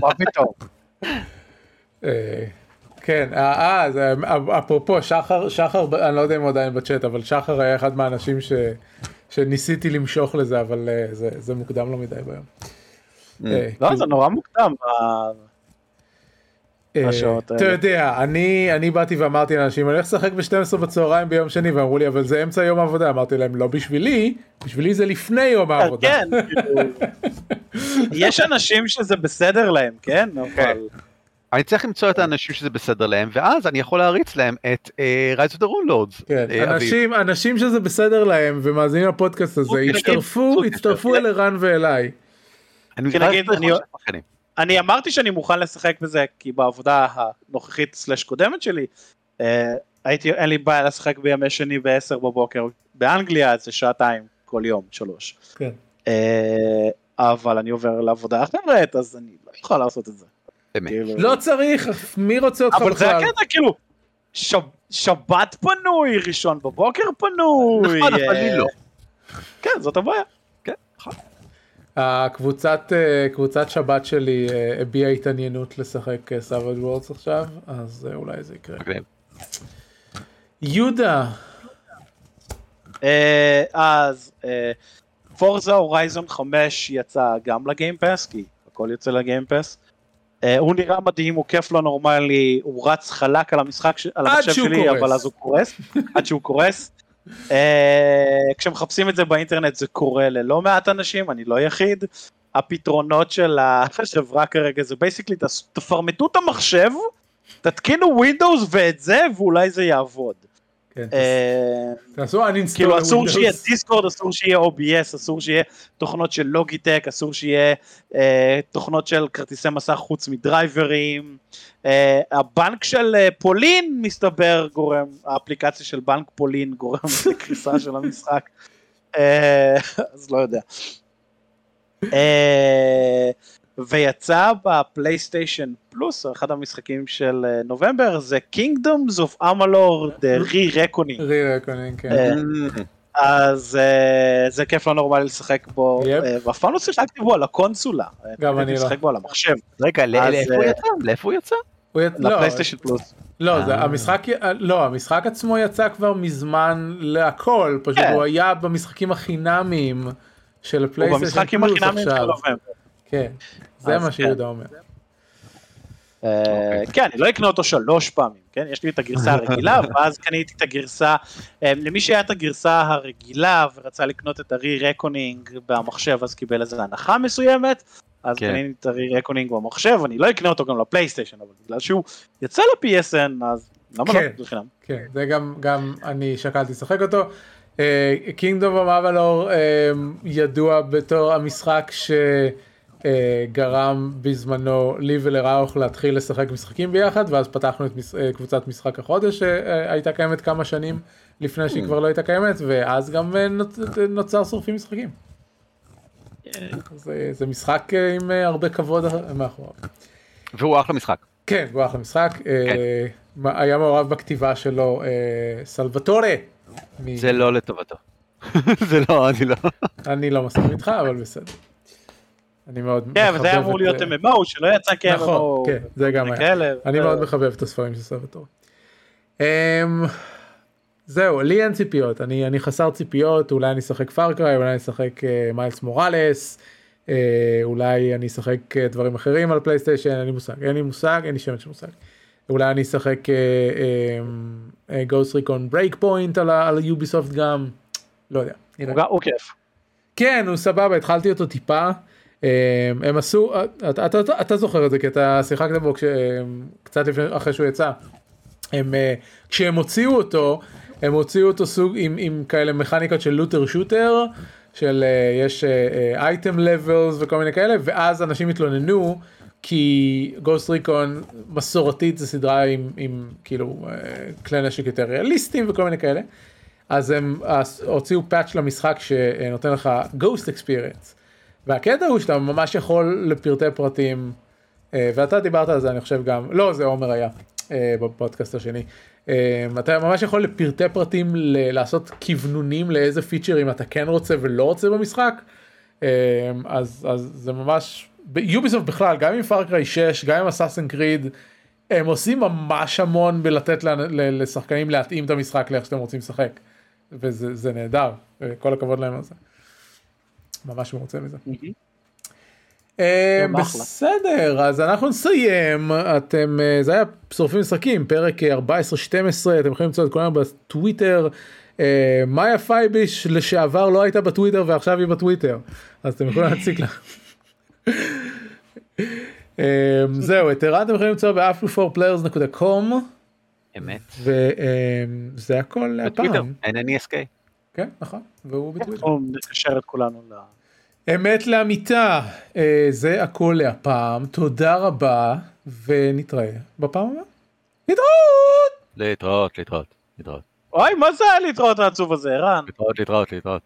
מה פתאום? כן, אה, זה, אפרופו שחר, שחר, אני לא יודע אם הוא עדיין בצ'אט, אבל שחר היה אחד מהאנשים ש, שניסיתי למשוך לזה, אבל זה, זה מוקדם לא מדי ביום. אה, לא, זה נורא מוקדם. אה, אתה. יודע, אני, אני באתי ואמרתי לאנשים, אני הולך לשחק ב-12 בצהריים ביום שני, ואמרו לי, אבל זה אמצע יום העבודה, אמרתי להם, לא בשבילי, בשבילי זה לפני יום העבודה. כן, כאילו, יש אנשים שזה בסדר להם, כן? אבל אני צריך למצוא את האנשים שזה בסדר להם, ואז אני יכול להריץ להם את אה, Rise of the Rune Lords. כן, אה. אנשים, אנשים שזה בסדר להם ומאזינים לפודקאסט הזה, אוקיי, הצטרפו, נגיד, הצטרפו אל ערן ואליי. אני אני- אמרתי שאני מוכן לשחק בזה, כי בעבודה הנוכחית סלש קודמת שלי, אה, הייתי, אין לי בעיה לשחק בימי שני ב-10 בבוקר, באנגליה זה שעתיים כל יום, שלוש. כן. אה, אבל אני עובר לעבודה אחרת, אז אני לא יכול לעשות את זה. באמת. כאילו- לא צריך, מי רוצה אותך אבל זה בכלל? הקטע, כאילו, ש- שבת פנוי, ראשון בבוקר פנוי. נכון, אבל לי אה, לא. כן, זאת הבעיה. הקבוצת אה, קבוצת שבת שלי אה, הביעה התעניינות לשחק Savage Worlds עכשיו, אז אה, אולי זה יקרה. מגניב. יהודה, אה, אז Forza Horizon 5 יצא גם ל Game Pass, כי הכל יוצא ל Game Pass. אה, הוא נראה מדהים, הוא כיף לא נורמלי, הוא רץ חלק על המשחק, על המחשב שלי, קורס. אבל אז הוא קורס, עד שהוא קורס. אה, כשמחפשים את זה באינטרנט זה קורה ללא מעט אנשים, אני לא יחיד. הפתרונות של החברה כרגע זה basically תפרמטו את המחשב, תתקינו Windows ואת זה, ואולי זה יעבוד. כן, אה, תעשו uninstall כאילו אסור. שיהיה Discord, אסור שיהיה OBS, אסור שיהיה תוכנות של Logitech, אסור שיהיה אה, תוכנות של כרטיסי מסך חוץ מדרייברים. אה, הבנק של פולין מסתבר גורם, האפליקציה של בנק פולין גורם לקריסה של המשחק. אז לא יודע. ויצא בפלייסטיישן פלוס, אחד המשחקים של אה, נובמבר, זה Kingdoms of Amalur The Re-Reckoning. רי-רקונינג, כן. אה, אז אה, זה כיף לא נורמלי לשחק בו, ואף פעם לא שיחקתי בו על הקונסולה. גם אני לא. לשחק בו על המחשב, רגע, לאיפה הוא יצא? לאיפה הוא יצא? הוא לא, לפלייסטיישן פלוס. לא, זה. המשחק, לא, המשחק עצמו יצא כבר מזמן להכל, פשוט כן. הוא היה במשחקים החינמיים של הוא הפלייסטיישן במשחקים פלוס החינמיים של עכשיו. נובמבר. כן, זה מה כן. שיהודה אומר. אה, כן, אני לא אקנה אותו שלוש פעמים, כן? יש לי את הגרסה הרגילה, ואז קניתי את הגרסה, אה, למי שהיה את הגרסה הרגילה ורצה לקנות את הרי-רקונינג במחשב, אז קיבל איזה הנחה מסוימת, אז כן. קניתי את הרי-רקונינג במחשב, אני לא אקנה אותו גם לפלייסטיישן, אבל בגלל שהוא יצא ל-PSN, אז למה לא? כן. זה חינם. כן, זה גם, גם אני שקלתי לשחק אותו. קינגדום המאבלור ידוע בתור המשחק שגרם בזמנו לי ולראוך להתחיל לשחק משחקים ביחד ואז פתחנו את מש- אה, קבוצת משחק החודש שהייתה קיימת כמה שנים לפני שהיא כבר לא הייתה קיימת ואז גם אה, נוצ- נוצר שורפים משחקים. זה, זה משחק אה, עם אה, הרבה כבוד מאחוריו. והוא אחלה משחק. כן, הוא אחלה משחק. אה, מה- היה מעורב בכתיבה שלו אה, סלווטורה. מ- זה לא לטובתו. זה לא, אני לא. אני לא מסכים איתך, אבל בסדר. אני מאוד מחבב כן, וזה היה אמור את, להיות אה, MMO, שלא יצא כ-MMO. נכון, כן, זה גם היה. כאלה. אני מאוד מחבב את הספרים של סלווטורה. אמ, זהו, לי אין ציפיות, אני אני חסר ציפיות, אולי אני אשחק Far Cry, אולי אני אשחק אה, Miles Morales, אה, אולי אני אשחק אה, דברים אחרים על PlayStation, אין לי מושג, אין לי מושג, אין לי שמץ של מושג. אולי אני אשחק Ghost Recon Breakpoint על Ubisoft גם, לא יודע. הוא כיף. כן הוא סבבה התחלתי אותו טיפה הם עשו אתה, אתה, אתה, אתה זוכר את זה כי אתה שיחקת בו כש, אמ, קצת לפני אחרי שהוא יצא. הם, אה, כשהם הוציאו אותו הם הוציאו אותו סוג עם, עם כאלה מכניקות של לוטר שוטר של אה, יש אייטם לevels וכל מיני כאלה ואז אנשים התלוננו כי גוסט ריקון מסורתית זה סדרה עם, עם כאילו אה, כלי נשק יותר ריאליסטיים וכל מיני כאלה. אז הם הוציאו פאץ' למשחק שנותן לך Ghost Experience. והקטע הוא שאתה ממש יכול לפרטי פרטים, אה, ואתה דיברת על זה אני חושב גם, לא זה עומר היה אה, בפודקאסט השני. אה, אתה ממש יכול לפרטי פרטים לעשות כוונונים לאיזה פיצ'רים אתה כן רוצה ולא רוצה במשחק. אז, אז זה ממש, יוביסופט בכלל, גם עם פארקריי 6, גם עם אסאסן קריד, הם עושים ממש המון בלתת לשחקנים להתאים את המשחק לאיך שאתם רוצים לשחק. וזה זה נהדר, כל הכבוד להם על זה. ממש מרוצה מזה. אה. בסדר, אז אנחנו נסיים, אתם, אה, זה היה שורפים משחקים, פרק אה, 14-12, אתם יכולים למצוא את כולם בטוויטר. מאיה פייביש לשעבר לא הייתה בטוויטר ועכשיו היא בטוויטר, אז אתם יכולים להציג לה. אה, זהו, את ערן אתם יכולים למצוא ב-afterforplayers.com אמת. וזה הכל בטוויטר, להפעם. כן, נכון, והוא בטוויטר. אנחנו נקשר את כולנו ל... אמת לאמיתה, אה, זה הכל להפעם, תודה רבה, ונתראה בפעם הבאה. להתראות! להתראות, להתראות, להתראות. אוי, מה זה היה להתראות העצוב הזה, ערן? להתראות, להתראות, להתראות.